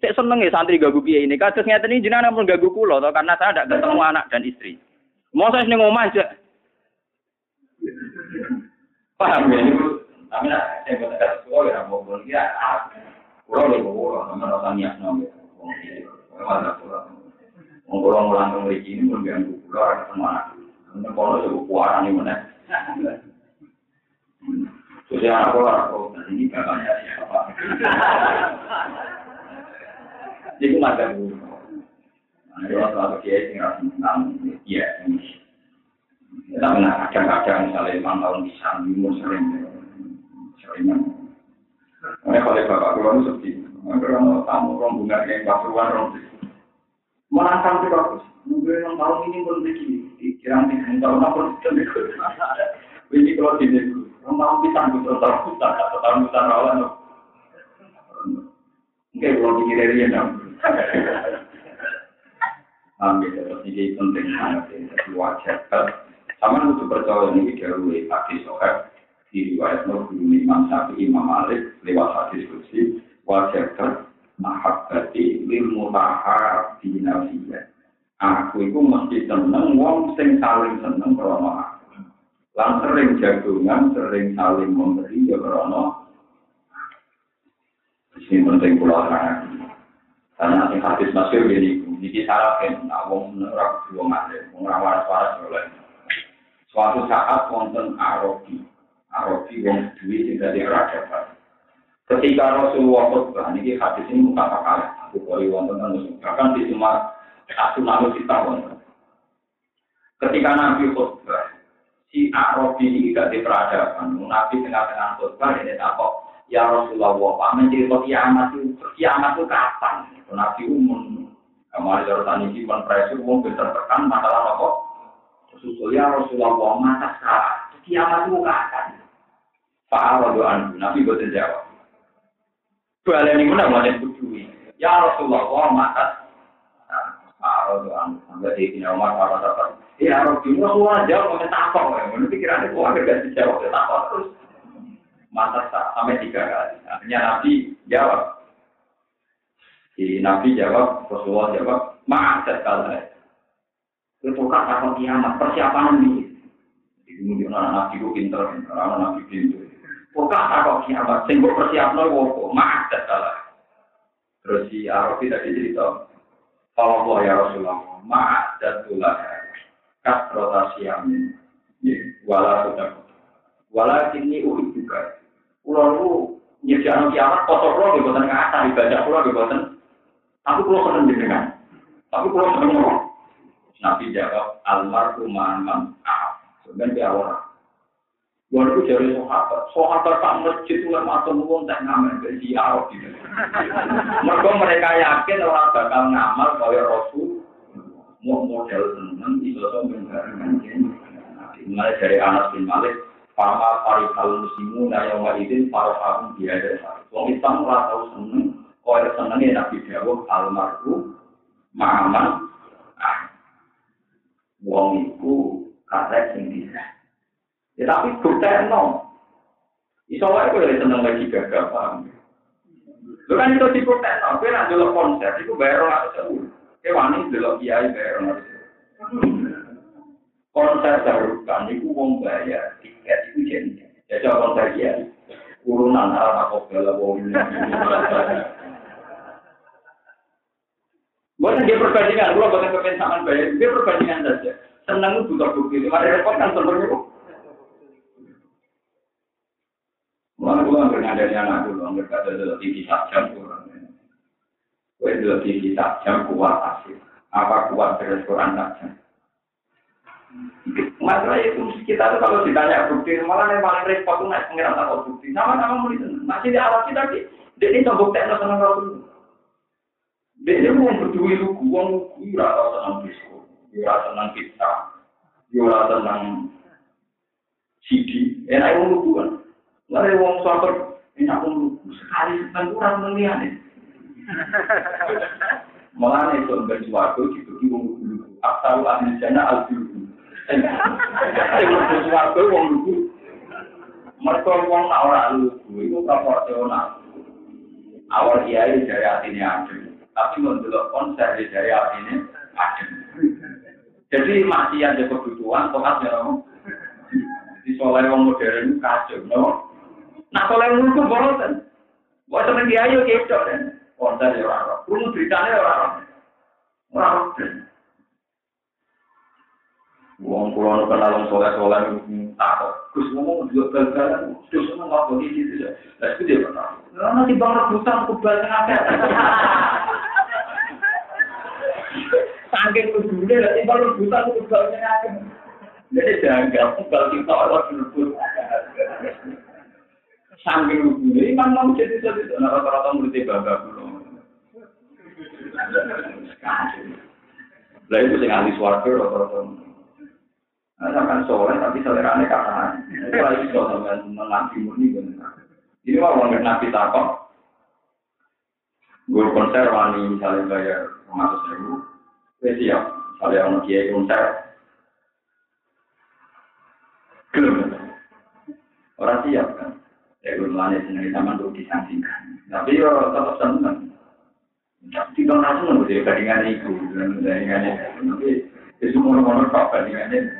Cek seneng ya santri gagu piye ini. Kados ngeten iki jenengan pun gagu kula to karena saya tidak ketemu anak dan istri. Mau saya ning omah aja. Paham ya ini tapi saya buat kata sekolah ya mau boleh ya. Kulo lho kulo nomor orang niat. Wong kulo mulang mriki ini pun ganggu kulo ada semangat. Ini kalau itu kuaran ini mana? Terus yang aku aku ini bapaknya siapa? Jadi macam itu. Nah, itu satu kiai yang rasa iya. Tapi nah misalnya lima tahun di sana, sering kalau bapak keluar mereka tamu rombongan yang rombongan. Menantang. Mungkin yang ini pun apa. Ini kalau tahun kita atau kita rawan. Mungkin kalau dia. Ambil terus ini penting sangat ini wajar. Sama untuk percaya ini dahulu hadis sohab di riwayat Nur Imam Syafi'i Imam Malik lewat hadis kursi wajar mahabbati lil mutahabbina fiyya. Aku itu mesti seneng wong sing saling seneng krana aku. Lan sering jagungan, sering saling memberi ya krana Ini penting kula. Karena sing hadis masyhur gini, niki syaratnya, nah wong seneng ora kudu wong wong ora waras-waras oleh. Suatu saat wonten Arabi, Arabi wong dadi ora dapat. Ketika Rasulullah khutbah, ini hadis ini muka pakal, aku koi wonten bahkan di semua satu lalu kita wonten. Ketika Nabi khutbah, si Arabi ini di peradaban, Nabi tengah-tengah khutbah ini takut, ya Rasulullah, Pak mencerita kiamat itu, kiamat itu kapan? Nabi umum, kemarin jarutan ini menpresi umum tertekan masalah apa? Susul ya Rasulullah, masa saat kiamat itu kapan? Pak Arabi Nabi gue jawab. Balen ini mana mau berdui. Ya Rasulullah, mata. Rasulullah, sampai di sini Umar para dapat. Ya Rasulullah, jawab mau takut. Menurut pikirannya, gua agak dijawab takut terus. Mata sampai tiga kali. Akhirnya Nabi jawab. Si Nabi jawab, Rasulullah jawab, maaf sekali. Itu takut kiamat, persiapan ini. Mungkin anak Nabi itu pinter, anak Nabi pinter. Bukan takut kiamat, sing persiapno wopo, maaf salah. Terus si Arabi tadi cerita, kalau Allah ya Rasulullah, kas rotasi amin, wala sudah, wala ini uhid juga. Pulau lu nyediakan kiamat, kotor pulau di buatan kata, ibadah pulau di buatan. Aku pulau seneng dengan, tapi pulau seneng Nabi jawab, almarhum ma'aman, ah, sebenarnya dia orang. Gua itu jadi sahabat, sahabat tak masjid itu tak ngamen dari gitu. Mereka mereka yakin orang bakal ngamal kaya Rasul, mau model bisa so menghargai Mulai dari Anas bin Malik, Pama Farifal Muslimu, nah yang wahidin Farifal dia ada. Wong Islam ora tahu seneng, kaya senengnya Nabi Dawud almarhum Ma'aman. Wong iku karek sing bisa. Ya tapi bukti no. Iso wae kowe seneng lagi gagal paham. Lu kan itu di no, kowe nak delok konser iku bayar ora sewu. Kowe wani delok kiai bayar ora Konser terbuka niku wong bayar tiket iku jenenge. Ya konser kiai. Kulo turunan arah aku bela. Bukan dia perbandingan, kalau bukan kepensaman baik, dia perbandingan saja. Senang itu butuh bukti, mari repot kan sebenarnya. Mulai pulang bernadanya anak dulu, anggap ada dalam tinggi jam kurang. Kue dalam tinggi jam kuat asik. Apa kuat dari Quran saja? Masalah itu kita tuh kalau ditanya bukti, malah yang paling repot tuh naik pengiran takut bukti. Sama-sama mulai masih di alat kita sih. Jadi tombok tekno seneng kalau dulu. Dia mau berdua itu uang lugu, rata senang disco, rata senang pizza, rata senang CD, enak uang lugu kan. Lalu uang suapер, enak uang lugu, sekali senang kurang melihat *laughs* Malah itu enggak suatu gitu, uang lugu, asal ahli jana al Sing suatu uang lugu. Mereka uang ora lugu, itu proporsional. Awal kiai dari hatinya ada. tapi mendelok konser dari ini ada. Jadi masih ada kebutuhan, tokat ya, di soleh yang modern kacau, no. Nah soleh itu borotan, buat temen ayo gitu kan, konser ya orang, orang, orang. Wong pulau nu kenal wong soleh soleh takut. Gus ngomong juga gagal, terus ngomong apa gitu ya. Lah itu dia kenal. Lah nanti bang rebutan kubal tengah Saking kudune lah timbal rebutan kubal tengah Jadi jangan kubal kita Allah berebut. Saking kudune imam mau jadi jadi rata-rata murid bangga dulu. Lah itu sing ahli swarga rata-rata. Nah, sampai soleh tapi selerane kata itu lagi iso sampai mengaji murni benar. Ini mah orang nabi takok. Gue konser wani misalnya bayar lima ratus ribu, gue siap. Misalnya orang kiai konser, orang siap kan. Ya gue mulai seneng sama tuh disangsikan. Tapi yo tetap seneng. Tapi tidak langsung nggak jadi bandingan itu, bandingannya. Tapi itu semua-semua bandingannya.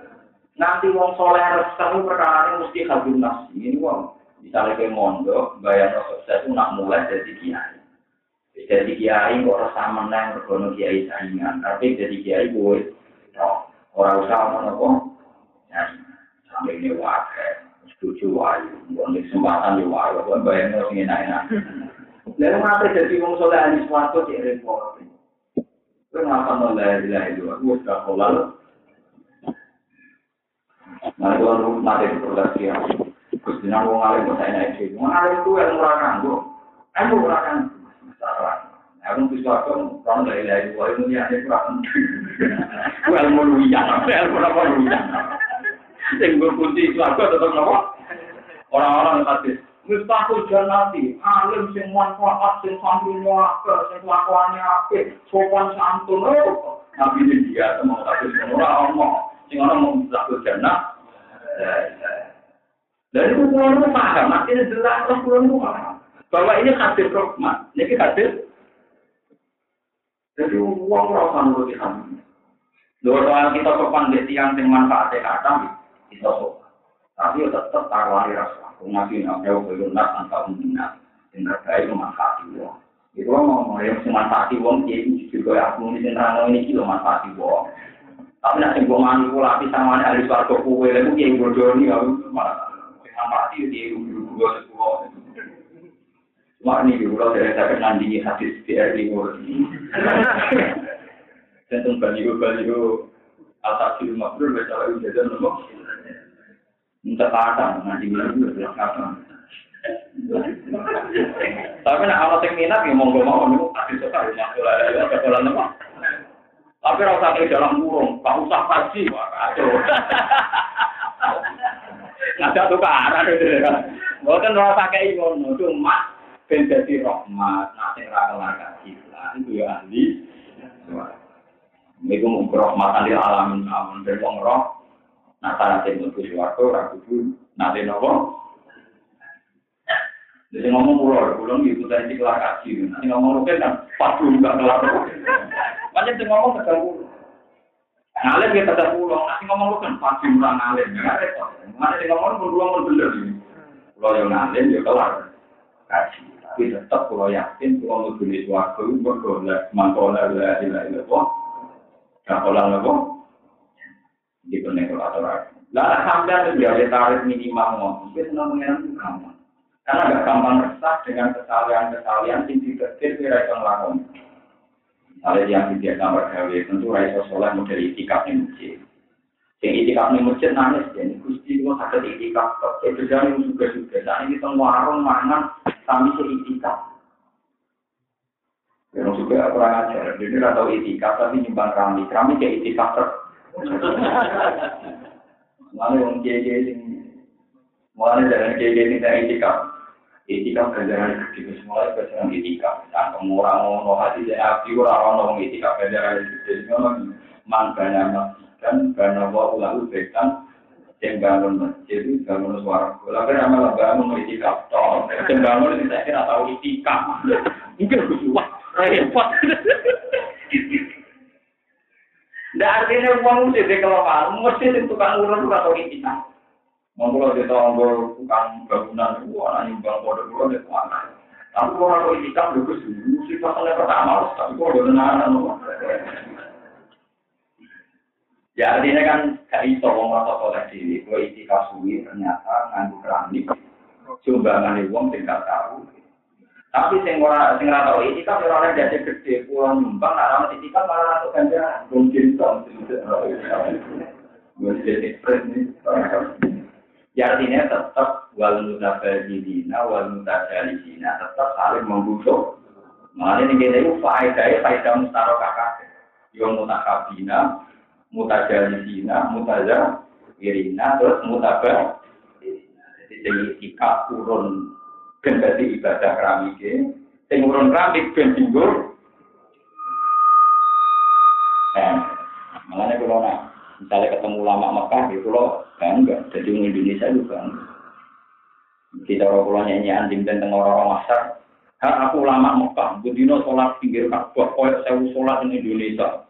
Nanti wong soleh reseng perkara ini mesti habis nasi. Ini wong misalnya kayak mondok, bayar sukses itu nak mulai dari kiai. Jadi kiai kok rasa menang berkono kiai saingan, tapi jadi kiai gue, orang usah mana kok, sampai ini wakil, setuju wayu, bukan kesempatan di wayu, bukan bayar nasi enak-enak. Lalu kenapa jadi wong soleh suatu di repot? Kenapa mulai dari itu? Gue sudah kolal, Nah, itu kan nanti diproduksi ya. Terus dina wong alim kok naik sih. Wong alim itu yang murah kanggo. Aku murah kan. Salah. Aku bisa aku kalau dari dari itu ya itu kurang. Gua ilmu luwian, ilmu apa luwian. Sing gua kunci itu aku tetap. Orang-orang yang tadi Mustahil janati, alim sing manfaat, sing santri muaka, sing kelakuannya apik, sopan santun, Nabi dia mau tapi semua orang sing orang mau mustahil janat, dari itu paham, artinya jelas terus itu paham. Bahwa ini hadir rahmat, ini hadir. Jadi uang rasa menurut kami. Dua kita sopan di tiang yang manfaatnya kita sopan. Tapi ya tetap taruhani rasa. Belum nak tanpa minat. Yang terbaik memanfaati uang. Itu mau mau yang memanfaati uang, jadi juga aku ini ini kilo manfaati uang. Tapi nanti gue manipulasi sama ahli suarga kue, lalu dia bodoh nih, malah mati dia guru gue sepuluh. Cuma ini dulu dari saya nandingi hadis BRI ini. Tentang baliho baliho atas di rumah bro, baca lagi jajan nopo. Minta kata, nanti bilang gue bilang kata. Tapi nak kalau yang minat ya mau gue mau nih, hadis sekali masuk lagi, ada jalan nopo. Tapi rasa di dalam kurung, gak usah pasti ada tuh ke arah gitu ya. Gue kan orang ngono, cuma ben benjati rahmat, nasi raka laka gila. Itu ya ahli. Ini gue mau berahmat alih alamin namun berbong roh. Nah, tanah tim untuk ragu pun, nanti nopo. Jadi ngomong pulau, pulau tadi kelar kaji. Nanti ngomong mungkin kan padu enggak kelar. Macam tuh ngomong tegal pulau. Ngalir dia tegal pulau. Nanti ngomong kan padu murah ngalir. Nggak repot. Mana dia ngomong pulau. Pulau yang ngalir dia kelar kaji. Tapi tetap pulau yakin pulau mlebu swarga bergolek mangkola la ilaha illallah. Kakola napa? Di penekolator. Lah sampai ada tarik minimal ngomong. Kita senang mengenang kamu. Karena gak gampang resah dengan kesalahan-kesalahan yang diketir kira itu ngelakon. Misalnya yang tidak gambar gawe, tentu raiso soleh model itikaf nih masjid. Yang itikaf nih masjid nangis, jadi gusti itu sakit itikaf. Itu jangan yang juga-juga. Saat ini kita warung mangan, kami seitikaf. Yang juga kurang ajar. Jadi tidak tahu itikaf, tapi nyumbang keramik. Keramik kayak itikaf ter. *laughs* Lalu yang kiai-kiai mulai dari kiai-kiai ini itikaf. Etika ganjaran gede, semua ganjaran etika. Nah, orang ngono hati saya api orang orang etika ganjaran gede. Memang mangkanya masjid karena wa lalu bekan yang bangun masjid itu bangun suara. Kalau kan amal bangun etika tol, yang bangun itu saya kira tahu etika. Mungkin wah repot. Nggak artinya uang mesti dikelola, mesti tukang urut atau etika. Monggo kita nggo tukang bangunan itu anak nyumbang kode kulo dek mana. Tapi kalau aku itikaf dulu dulu sih pasalnya pertama, tapi kalau udah tenanan Ya artinya kan gak iso wong rasa soleh diri, itikaf suwi ternyata nganggu keramik, sumbangan wong sing gak tahu. Tapi sing ora sing ora tau itikaf ora ana dadi gede, pulang nyumbang ora ana itikaf malah ora ganjaran. Mungkin to. Wes jadi Ya artinya tetap wal mutabadilina wal mutajalisina tetap saling membutuh. Makanya ini kita itu faedah faedah mustarokah kakek. Yang mutakabina, mutajalisina, mutaja, irina, terus mutabah. Jadi dari sikap turun kendali ibadah keramik, sing urun keramik ben tinggur. Nah, makanya kalau nak misalnya ketemu ulama Mekah, itu loh bangga. Jadi orang Indonesia itu bangga. Kita orang pulau nyanyi anjing dan orang-orang masar. Hak aku lama Mekah, budino sholat pinggir Ka'bah, koyok sewu sholat di Indonesia.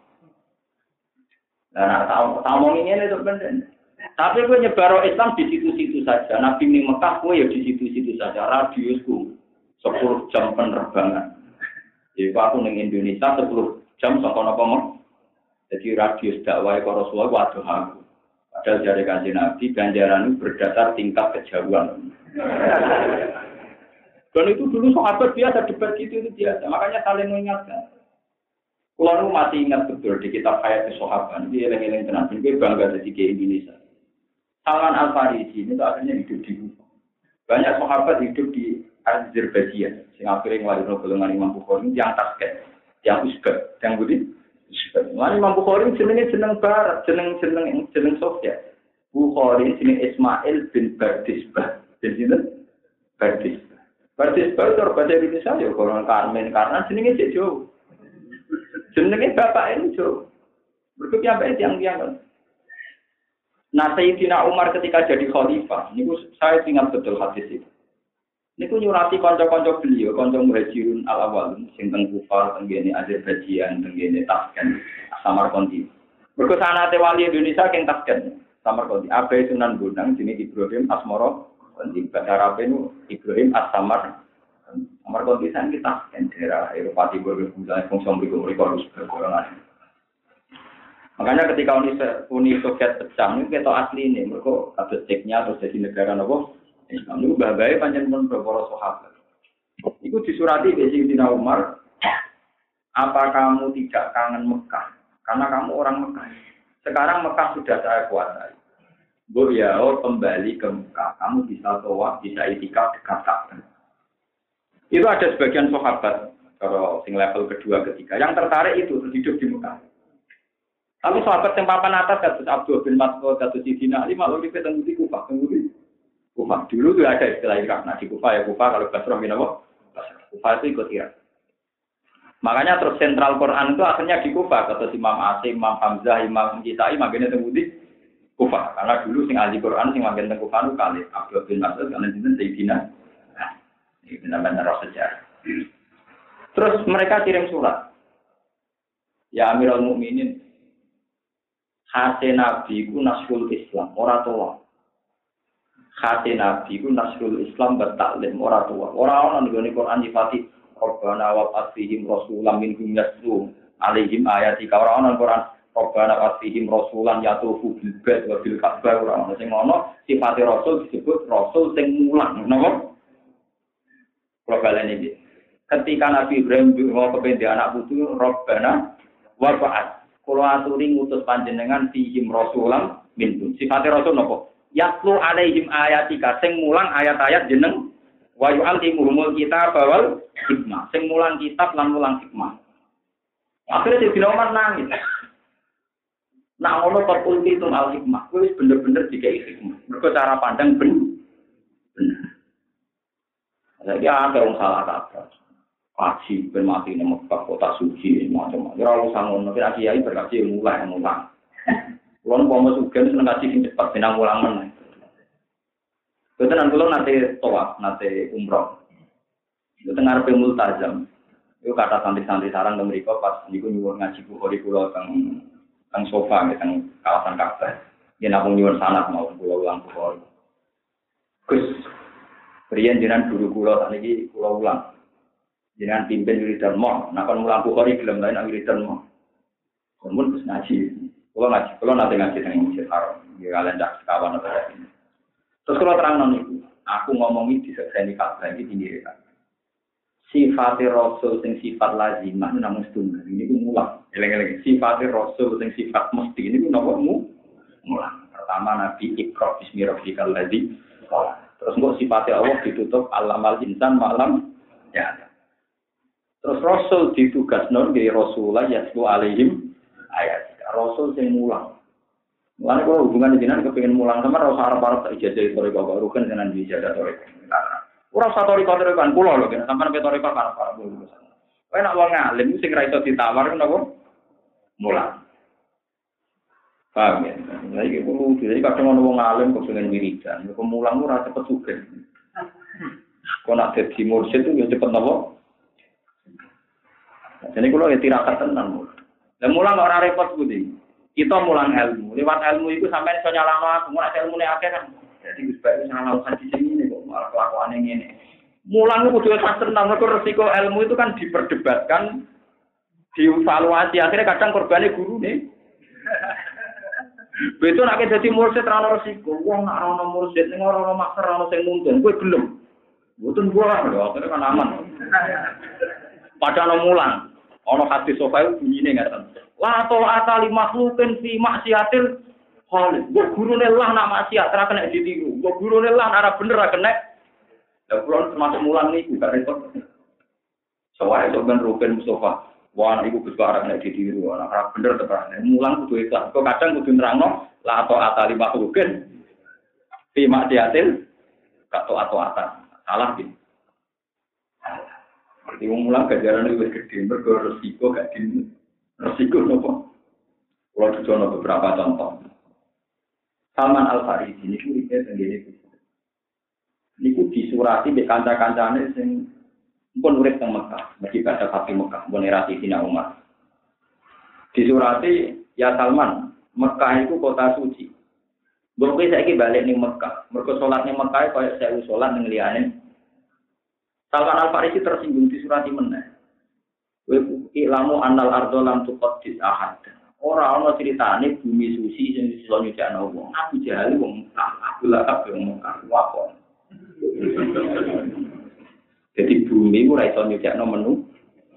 Nah, tahu tahu ini itu benar. Tapi gue nyebar Islam di situ-situ saja. Nabi ini Mekah, gue ya di situ-situ saja. Radiusku 10 jam penerbangan. Jadi aku di Indonesia 10 jam sama apa Jadi radius dakwah Rasulullah waduh aku. Padahal dari kanji Nabi, ganjaran berdasar tingkat kejauhan. Dan itu dulu sahabat biasa debat gitu itu biasa. Makanya saling mengingatkan. Kalau masih ingat betul di kitab Hayat Sahabat, dia eleng-eleng tenang, gue bangga jadi ke Indonesia. Salman Al Farisi ini tuh akhirnya hidup di Kufa. Banyak sahabat hidup di Azerbaijan. Sing akhirnya ngeluarin golongan Imam Bukhari yang Tasket, yang Uzbek, yang Budi. Mari Imam Bukhari jenenge jeneng barat, jeneng jeneng jeneng Sofiat. Bukhari jeneng Ismail bin Bardisbah. Jadi Bardisbah. Bardisbah itu bahasa Indonesia ya orang Karmen karena jenenge cek jauh. Jenenge bapak ini jauh. Berikutnya apa yang yang Nah, Sayyidina Umar ketika jadi khalifah, ini saya ingat betul hadis itu. Niku nyurati kanca-kanca beliau, kanca muhajirun al awalun sing teng Kufar, teng gene Azerbaijan, teng gene Tashkent, Samarkandi. Mergo sanate wali Indonesia keng Tashkent, Samarkandi. Abai Sunan Bonang jenenge Ibrahim Asmoro, di bahasa Arab Ibrahim As-Samar. Samarkandi san kita Tashkent daerah Eropa Timur, misalnya fungsi mriku mriku harus berkoronasi. Makanya ketika Uni, Soviet pecah, ini kita asli ini, mereka kasus ceknya terus jadi negara nopo Itu bagai panjang pun beberapa sahabat. Itu disurati di Sayyidina Umar, apa kamu tidak kangen Mekah? Karena kamu orang Mekah. Sekarang Mekah sudah saya kuasai. Bu ya, oh, kembali ke Mekah. Kamu bisa toa, bisa itikaf dekat Ka'bah. Itu ada sebagian sahabat, kalau sing level kedua, ketiga, yang tertarik itu hidup di Mekah. Tapi sahabat yang papan atas, kata Abdul bin Mas'ud, kata Sidina Ali, malah di ketemu di Kufah, tunggu Kufa. Dulu tuh ada istilah ikraf. Nah di Kufa ya Kufa, kalau Basrah min apa? Basrah. Kufah itu ikut Irak. Makanya terus sentral Quran itu akhirnya di Kufah. Kata Imam Asim, Imam Hamzah, Imam Kisai, makanya di Kufah. Karena dulu sing ahli Quran sing makin teng Kufah itu kali Abdul bin Mas'ud karena itu Sayyidina. Nah, ini benar-benar roh sejarah. Terus mereka kirim surat. Ya Amirul Mukminin, Hati Nabi ku nasrul Islam, ora tua. Hati Nabi ku nasrul Islam bertaklim, ora tua. Ora ana ning Quran nyifati Rabbana wa asfihim rasulam minhum yaslu alaihim ayatika. Ora ana Quran Rabbana wa asfihim rasulan yatufu bil bait wa bil ka'bah ora ana sing ngono sifate rasul disebut rasul sing mulang napa? Kalau kalian ini ketika Nabi Ibrahim mau kependi anak putu Rabbana wa ba'at. Kalau aturi ngutus panjenengan fihim rasulam minhum sifate rasul napa yatlu alaihim ayatika. Sing mulang ayat-ayat jeneng. Wa yu'allimuhumul kita bawal hikmah. Sing mulang kitab lan mulang hikmah. Akhirnya jadi Umar nangis. Nah kok ulti itu al hikmah. Kuwi bener-bener dikai hikmah. Mergo cara pandang ben bener. Jadi ada yang salah kata kaji ben mati ning Mekah kota suci macam-macam. Ora usah ngono. Kira kiai berkaji mulai mulang Kulon mau masuk seneng kaji sing cepat benang meneh Betul nanti lo nanti toa, nanti umroh. Itu tengah ngarepe multazam. Itu kata santri-santri sarang ke mereka pas niku nyuwun ngaji bukhari kula teng teng sofa teng kawasan Ka'bah. Yen aku nyuwun sanat mau kula ulang bukhari. Gus, Rian jenengan guru kula sakniki kula ulang. Jenengan pimpin wiridan mo, nah kon mulang bukhari gelem lain wiridan mo. Kemudian ngaji. Kula ngaji, kula nanti ngaji teng Masjid Haram. Ya kalian dak sekawan atau ini. Terus kalau terang non itu, aku ngomongi di sekseni kabeh ini tinggi kan. Sifat Rasul sing sifat lazimah namun setunggal. Ini pun mulang. Eleng-eleng. Sifat Rasul sing sifat mesti ini pun namun mu mulang. Pertama Nabi Iqra bismi ladzi Terus kok sifatnya Allah ditutup alamal insan malam ya. Terus Rasul ditugas non di Rasulullah yaslu alaihim ayat. Rasul sing mulang. Mulane kalau hubungan jenengan kepengin mulang sama ora usah arep-arep tak ijazah sore bapak rugen dengan ijazah sore. Ora usah tori tori kan kula lho kan sampean pe tori kan apa kulo. Kowe nak wong alim sing ra iso ditawar napa? Mulang. Paham ya? Nah, iki kulo jadi kadang ono wong kok pengen wiridan, kok mulang ora cepet sugih. Kok nak dadi mursyid itu ya cepet napa? Jadi kalau ya tirakat tenan. Dan mulang ora repot budi. kita mulang ilmu. Lewat ilmu itu sampai iso nyalano aku, ora ilmu ne akeh kan. Jadi wis bae nyalano di sini kok malah kelakuan yang ini. Mulang itu kudu tenang, mergo resiko ilmu itu kan diperdebatkan, dievaluasi. Akhirnya kadang korbannya guru nih. Betul nak jadi mursyid rano resiko. Wong nak rano mursyid ning ora ono maksa rano sing mungkin. Kowe gelem. Mboten gua lho, akhirnya kan aman. Padahal mulang. Ono hadis sofa itu bunyinya nggak La atali makhlukin fi maksiatil khalid. Mbok gurune lah nak maksiat ora kena ditiru. Mbok gurune lah ora bener ora kena. Ya kula termasuk mulang niku gak repot. Soale to ben rupen Mustafa. Wah, iku Gus barang nek ditiru, ora ora bener tenan. Mulang kudu ikhlas. Kok kadang kudu nerangno la atali makhlukin fi maksiatil gak to atau ata. Salah gitu. Berarti mulang gajaran itu gede, mergo resiko gak di Resiko nopo. Kalau dijono beberapa contoh. Salman Al Farisi ini kuripe tenggene itu. Niku disurati di kanca-kancane sing pun urip teng Mekah, mergi baca Fatih Mekah, pun era Sina Umar. Disurati ya Salman, Mekah itu kota suci. Mbok saya balik ning Mekah, salat ning Mekah kaya saya salat ning liyane. Salman Al Farisi tersinggung disurati meneh. ilamu anal ardo lam tuqaddis ahad. Ora ana critane bumi suci sing iso nyucikno wong. Aku jahil wong aku lah kabeh wong wakon. Jadi bumi ora iso nyucikno menu.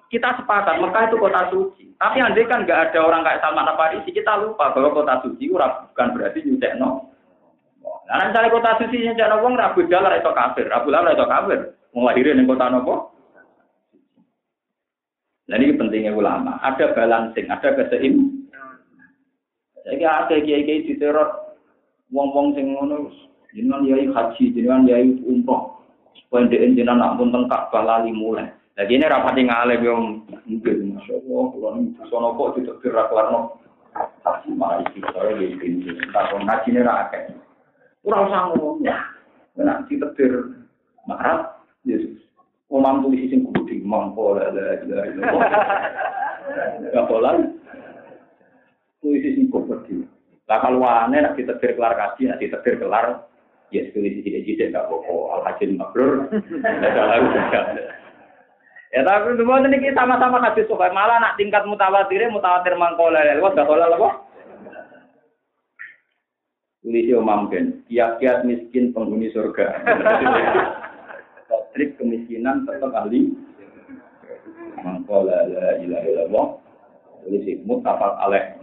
Kita sepakat Mekah itu kota suci. Tapi andai kan nggak ada orang kayak Salman Farisi, kita lupa bahwa kota suci ora bukan berarti nyucikno. Nah, misalnya kota suci nyucikno wong Rabu Jalal itu kafir, Rabu Jalal itu kafir. Lahirin di kota nopo? Nah ini pentingnya ulama. Ada balancing, ada keseim. Jadi ada kiai-kiai di teror, wong-wong sing ngono, jenengan yai haji, jenengan yai umroh, supaya dia jenengan nak pun tengkak balali mulai. Lagi ini rapati ngalih yang mungkin, masya Allah, kalau ini sono kok tidak gerak larno. Tapi malah isi saya di sini, entah kalau ngaji ini rakyat. Kurang ngomong, ya. Nah, ter marah. Umam tulis sing kudu di mangko la la la la. Gak boleh. Tulis sing kudu di. Lah kalau aneh nak ditetir kelar kaji, nak ditetir kelar, ya tulis sing tidak tidak apa-apa. Al-Hajin Mabrur. Ya tapi dua ini sama-sama hadis sobat malah nak tingkat mutawatir mutawatir mangkola lewat gak kolal apa? Tulis Imam Ben, kiat-kiat miskin penghuni surga. *laughs* Trik kemiskinan tetap ahli. Mangkola la ilaha illallah. Tulis mutafak alaih.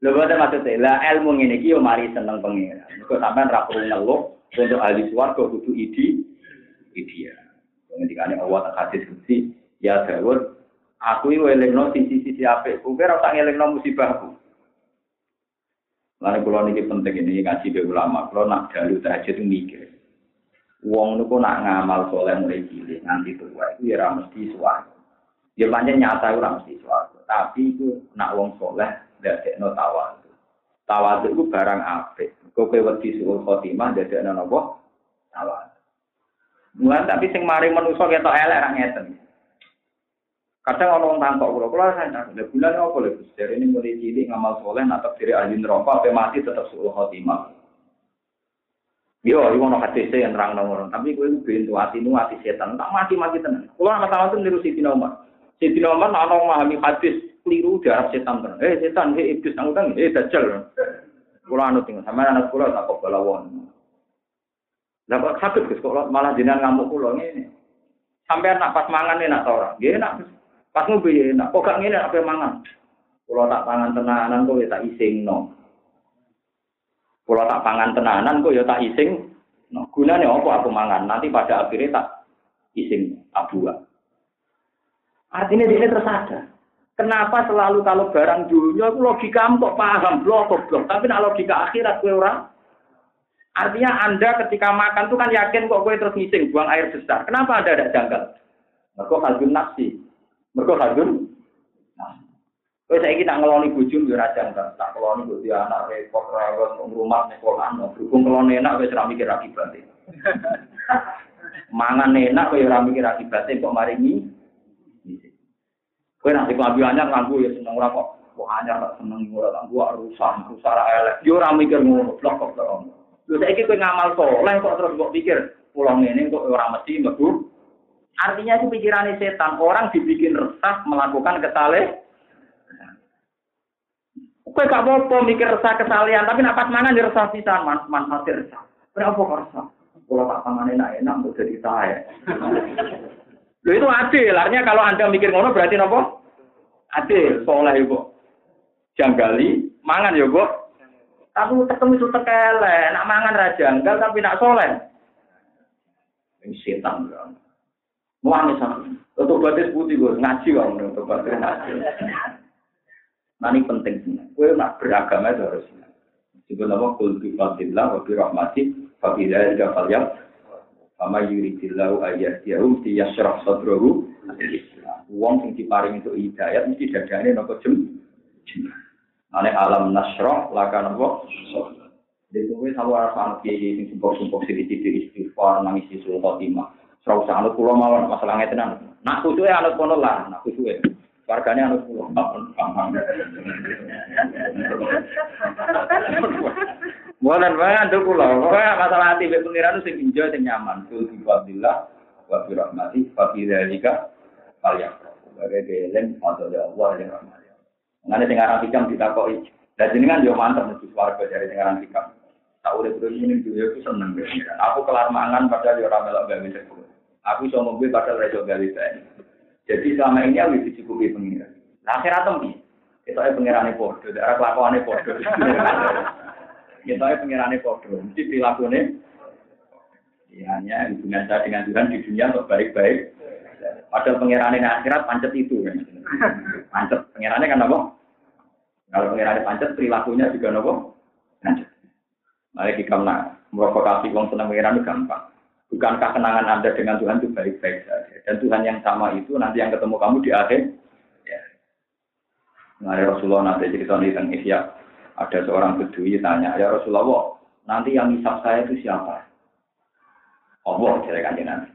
Lha boten maksudnya, lah ilmu ngene iki yo mari seneng pengiran. Kok sampean ra perlu ngeluh untuk ahli swarga kudu idi dia. Ketika Allah tak hadis kursi, ya Dawud, aku ini welengno sisi-sisi apik, kowe ora tak ngelingno musibahku. Lalu kalau ini penting ini ngaji be ulama, kalau nak dalu tahajud itu mikir. Wong niku nak ngamal soleh mulai cilik nganti tua itu ya mesti suwargo. Ya pancen nyata ora mesti suwargo, tapi itu nak wong soleh ndadekno tawadu. Tawadu itu barang apik. Kowe wedi suul khotimah ndadekno napa? Tawadu. Mulai tapi sing mari manusa ketok elek ra ngeten. Kadang orang tangkok kula, kula saya ada bulan apa lho? Dari ini mulai cilik ngamal soleh, nak diri ahli neraka, sampai mati tetap suul khotimah. Yo, iku ono hadis yang terang nomor, tapi kowe bentu ati nu ati setan, tak mati-mati tenan. Kula masalah itu niru Siti Umar. Siti Umar ana memahami hadis keliru darah setan tenan. Eh setan, eh iblis nang kan, eh dajjal. Kula anu tinggal sama anak kula tak kok balawon. Lah kok sakit Gus malah jenengan ngamuk kula ngene. Sampai nak pas mangan enak ta ora? Nggih enak. Pas ngopi enak. Kok gak ngene apa mangan? Kula tak pangan tenanan kok ya tak isingno. Kula tak pangan tenanan kok ya tak ising. No, gunane apa aku mangan? Nanti pada akhirnya tak ising abuah. Artinya dia tersadar. Kenapa selalu kalau barang dunia itu logika kok paham blok blok, tapi nak logika akhirat kue orang Artinya Anda ketika makan itu kan yakin kok kue terus ngising, buang air besar. Kenapa Anda tidak janggal? Mereka hadun nafsi. Mereka hadun Kue saya kita ngeloni bujum ya raja enggak tak ngeloni buat dia anak repot rewel rumah sekolah no berhubung ngeloni enak kue serami kira akibat *laughs* mangan enak kue serami kira akibat kok mari ini kue nanti kelabiannya nganggu ya seneng ora kok. Kok hanya seneng ora tak gua rusak rusak elek. Yo ora mikir ngono blok kok terus Lho saiki kowe ngamal soleh kok terus kok pikir pulang ini kok ora mesti mlebu. Artinya itu pikiran setan, orang dibikin resah melakukan kesalahan. Kowe gak apa mikir resah kesalahan, tapi nak pas mangan ya resah pisan, man manfaat resah. Kenapa kok resah? Kalau tak pangan enak enak mau jadi saya. *laughs* Lho itu adil, artinya kalau anda mikir ngono berarti nopo? Adil, soleh ibu. Janggali, mangan ya bu. Tapi ketemu itu tekele, nak mangan raja enggak tapi nak soleh. Ini setan kan. Muangis sama. Untuk batis putih gue ngaji kok untuk batis ngaji. Nah ini penting sih. Gue nak beragama itu harus. Juga nama kul bi fadillah wa bi rahmati fa bi dzalika falyam Fama yuridillahu ayyadiyahum tiyashrah sadrahu Wong sing diparing itu hidayat mesti dadane nopo jem. Ane alam nasroh laka nopo. Jadi kowe selalu arep anut kiai sing sumpah-sumpah sithik-sithik istighfar nangis isul khotimah. Usah anut kula mawon masalah ngeten Nak kusuke anut kono lah, nak kusuke. Wargane anut kula. Bukan banget tuh kula. Pokoknya masalah hati be pengiran sing enjoy sing nyaman. Kul bi fadillah wa bi rahmati fa fi dzalika falyafrahu. Bagai deleng atau Allah yang rahmat. Nanti sing aran hikam. Dan jenengan yo mantap nih warga dari sing aran hikam. Tak udah terus ini juga aku seneng. Aku kelar mangan padahal yo ora melok gawe sepuluh. Aku iso mobil padahal ora iso gawe Jadi selama ini aku dicukupi pengiran. Nah akhirat tembi. Kita ini pengirane podo, daerah kelakuannya podo. *laughs* Kita ini pengirane podo, mesti perilakunya. Ya, hanya hubungan saya dengan Tuhan di dunia untuk baik-baik. Padahal pengirane akhirat pancet itu. Kan. Pancet. Pengirannya kan apa? Kalau pengirannya pancet, perilakunya juga apa? Pancet. Mari kita nak merokokasi uang senang pengiran itu gampang. Bukankah kenangan Anda dengan Tuhan itu baik-baik saja? Dan Tuhan yang sama itu nanti yang ketemu kamu di akhir. Ya. Nah, Rasulullah nanti cerita tentang Ihya. Ada seorang bedui tanya, ya Rasulullah, nanti yang hisap saya itu siapa? Allah, jadi kan nanti.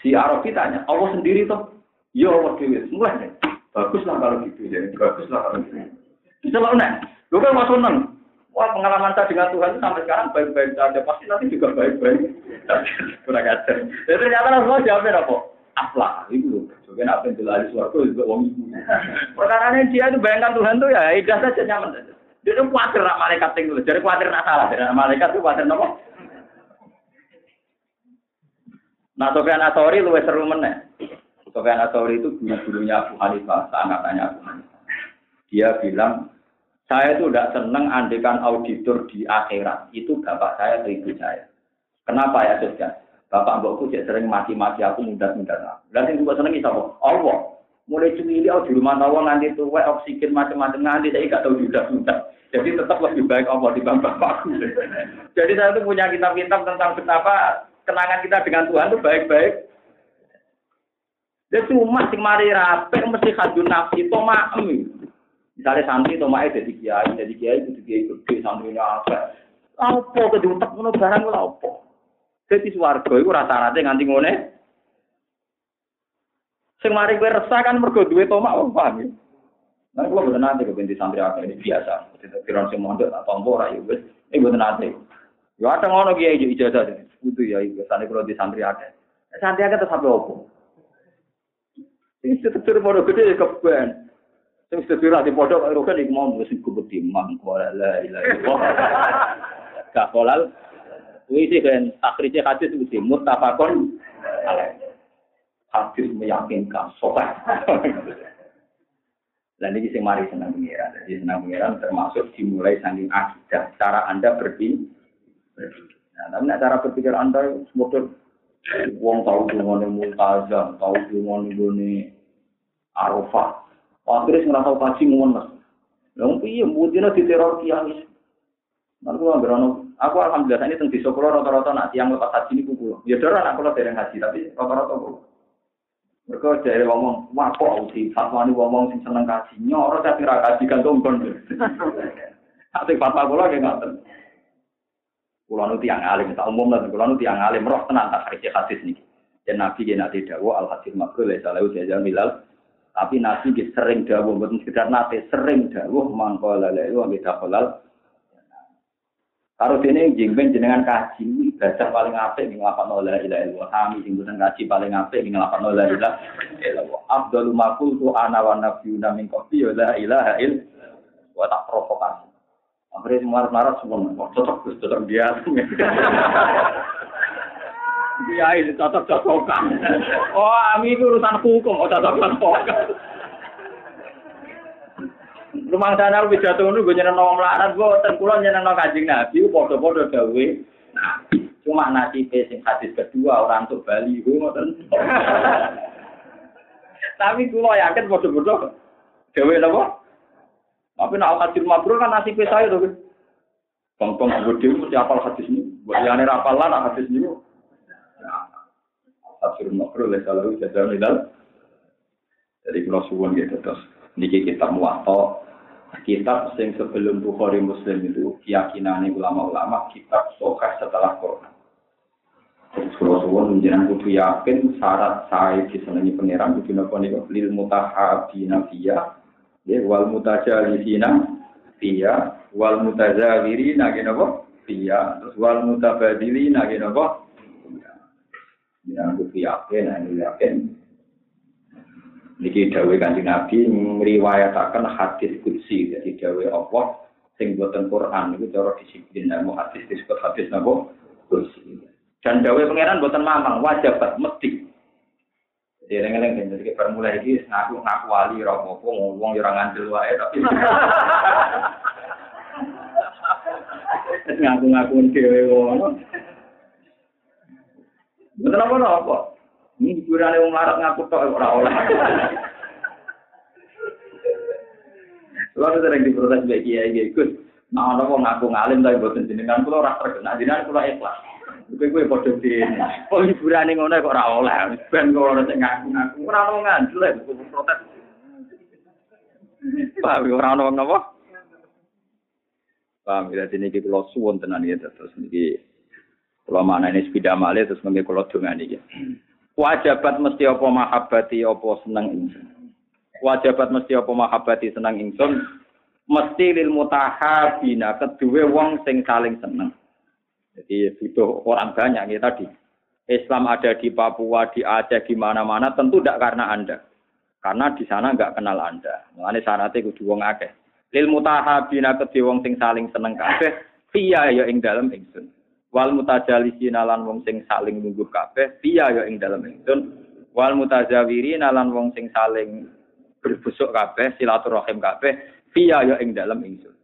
Si Arabi tanya, Allah sendiri tuh? Ya Allah Dewi, mulai. Baguslah kalau gitu, jadi baguslah kalau gitu. Bisa nih, lu kan masuk. Wah pengalaman saya dengan Tuhan itu sampai sekarang baik-baik saja. Pasti nanti juga baik-baik. *laughs* Kurang ajar. Jadi ternyata Rasulullah jawabnya apa? Aflah. Itu. Coba apa yang jelas suatu juga wong ibu. Perkara dia itu bayangkan Tuhan tuh ya idah saja nyaman saja. Dia itu khawatir nak malaikat tinggal. Jadi khawatir nak salah. Jadi malaikat itu khawatir apa? Nah, Sofyan Asori luwes seru meneh. Sofyan Asori itu guru-gurunya Abu Hanifah, seangkatannya Abu Hanifah. Dia bilang, saya itu tidak senang andekan auditor di akhirat. Itu bapak saya atau ibu saya. Kenapa ya, Sofyan? Bapak mbokku jadi sering mati-mati aku mudah-mudah. Lalu yang juga seneng siapa? Allah. Mulai cemili oh, di rumah tawa nanti tuh oksigen macam-macam nanti saya nggak tahu juga sudah. Jadi tetap lebih baik Allah dibanding bapakku. Jadi saya tuh punya kitab-kitab tentang betapa kenangan kita dengan Tuhan itu baik-baik. Dia cuma sing mari rapi mesti hadun nafsi maem. Misalnya santri to mae jadi kiai, jadi kiai itu kiai gede santrinya apa. Apa kedutek ngono barang lho apa. Jadi swarga iku rata-rata nganti ngene. Sing mari kowe resah kan mergo duwe tomak wong paham ya. Nah, kalau betul nanti ke binti santri akeh ini biasa. Tidak kira sing mondok tak tompo ora ya wis. Ini betul nanti. Ya ada ngono kiai ijazah itu ya santri kalau di santri akeh. Santri akeh sampe opo? Sing setetur mono gede ya keben. Sing setetur di pondok karo kan iku mau mesti kubeti mang la ilaha illallah. Gak kolal. Kuwi sih kan akhirnya hadis itu muttafaqun alaih. Hadis meyakinkan sopan. Dan ini sing mari senang pengiran. Jadi senang pengiran termasuk dimulai saking akidah. Cara Anda berpikir. Nah, tapi cara berpikir Anda semoga wong tahu dengan multazam, tahu dengan ini arafah. Akhirnya tahu kaji mas. Lalu iya, mungkin di teror kiai. Lalu aku nggak Aku alhamdulillah ini tentang di rata-rata nak tiang lepas haji ini kuku. Ya darah nak kalau dari haji, tapi rata-rata kuku. Mereka dari ngomong, wah kok sih fatwa ini ngomong sing seneng kaji, nyorot tapi ra kaji gantung kon. Tapi fatwa kula nggih ngoten. Kula nu tiang alim, tak umum lah, kula nu tiang alim roh tenan tak hadis hadis niki. Dan Nabi dia nanti dawo al hadis makul ya salahu jajan milal. Tapi Nabi sering dawo, bukan sekedar nanti sering dawo mangko lalu ambil dakolal Karo dene jengben jenengan kaji ibadah paling apik ning lapan la ilaha illallah. Kami sing kaji paling apik ning lapan la ilaha illallah. Abdul makul tu ana wa nabiyuna min qabli la ilaha illallah. Wa tak provokasi. Akhirnya semua marah semua, cocok cocok dia. Dia ini cocok cocokan. Oh, ami itu urusan hukum, oh cocok cocokan. Rumah sana lebih jatuh gue nyeneng nong melarat gue ten kulon nyeneng nong kajing nabi podo dawe. Nah, cuma nasi sing hadis kedua orang tuh Bali gue ngoten. Tapi kulo yakin podo podo dawe apa? Tapi nak hadis mabrur kan nasi saya tuh. Bang-bang gede mesti apal hadis ini. Buat yang rapal lah hadis ini. Hadis mabrur lah selalu jajan medal. Jadi kalau suwon gitu terus niki kita muwato kitab sing sebelum Bukhari Muslim itu keyakinan ulama-ulama kitab sokah setelah Quran. Terus kalau suwon menjelang yakin syarat saya disenangi pangeran kudu napa niku? Lil mutahabina fiya ya wal mutajalisina fiya wal mutazawirina napa? Fiya. Terus wal mutabadilina napa ya kudu yakin yakin Niki dawe kanjeng Nabi meriwayataken hadis kursi jadi dawe Allah sing boten Quran itu cara disiplin ilmu hadis disebut hadis nabo kursi. Dan dawe pangeran boten mamang wajibat mesti. Jadi eleng-eleng jadi kita mulai iki ngaku ngaku wali ora apa ngomong ya ora ngandel wae tapi *laughs* ngaku-ngaku dhewe ngono. Betul apa apa? Ini hiburan yang larat ngaku tok ora oleh. Lalu sering diprotes baik kiai kiai Gus. Nah, orang mau ngaku ngalim tapi buatan jenengan kulo ora terkenal jenengan kulo ikhlas. Kowe kowe padha dene. Kok hiburane ngono kok ora oleh. Ben kok ora sing ngaku-ngaku. Ora ono ngandel lek protes. Paham ora ono napa? Paham ya dene iki kula suwun tenan ya terus niki kula maknane sepeda malih terus mengke kula dongani iki. Wajabat mesti apa mahabbati apa seneng ingsun. Wajabat mesti apa mahabbati seneng ingsun mesti lil mutahabina kedua wong sing saling seneng. Jadi butuh orang banyak ya tadi. Islam ada di Papua, di Aceh, di mana-mana tentu tidak karena Anda. Karena di sana nggak kenal Anda. Mulane syaratnya kudu wong akeh. Lil mutahabina kedhe wong sing saling seneng kabeh, fiya ya ing dalem ingsun. Wal mutajalisina lan wong sing saling nunggu kabeh, fiya ya ing dalem ingsun. Wal mutajawirina lan wong sing saling berbusuk kabeh, silaturahim kabeh, fiya ya ing dalem ingsun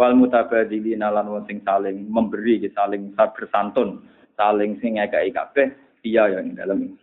wal mutabadzilina lan wong sing saling memberi saling bersantun saling sing ngekeki kabeh iya yang dalam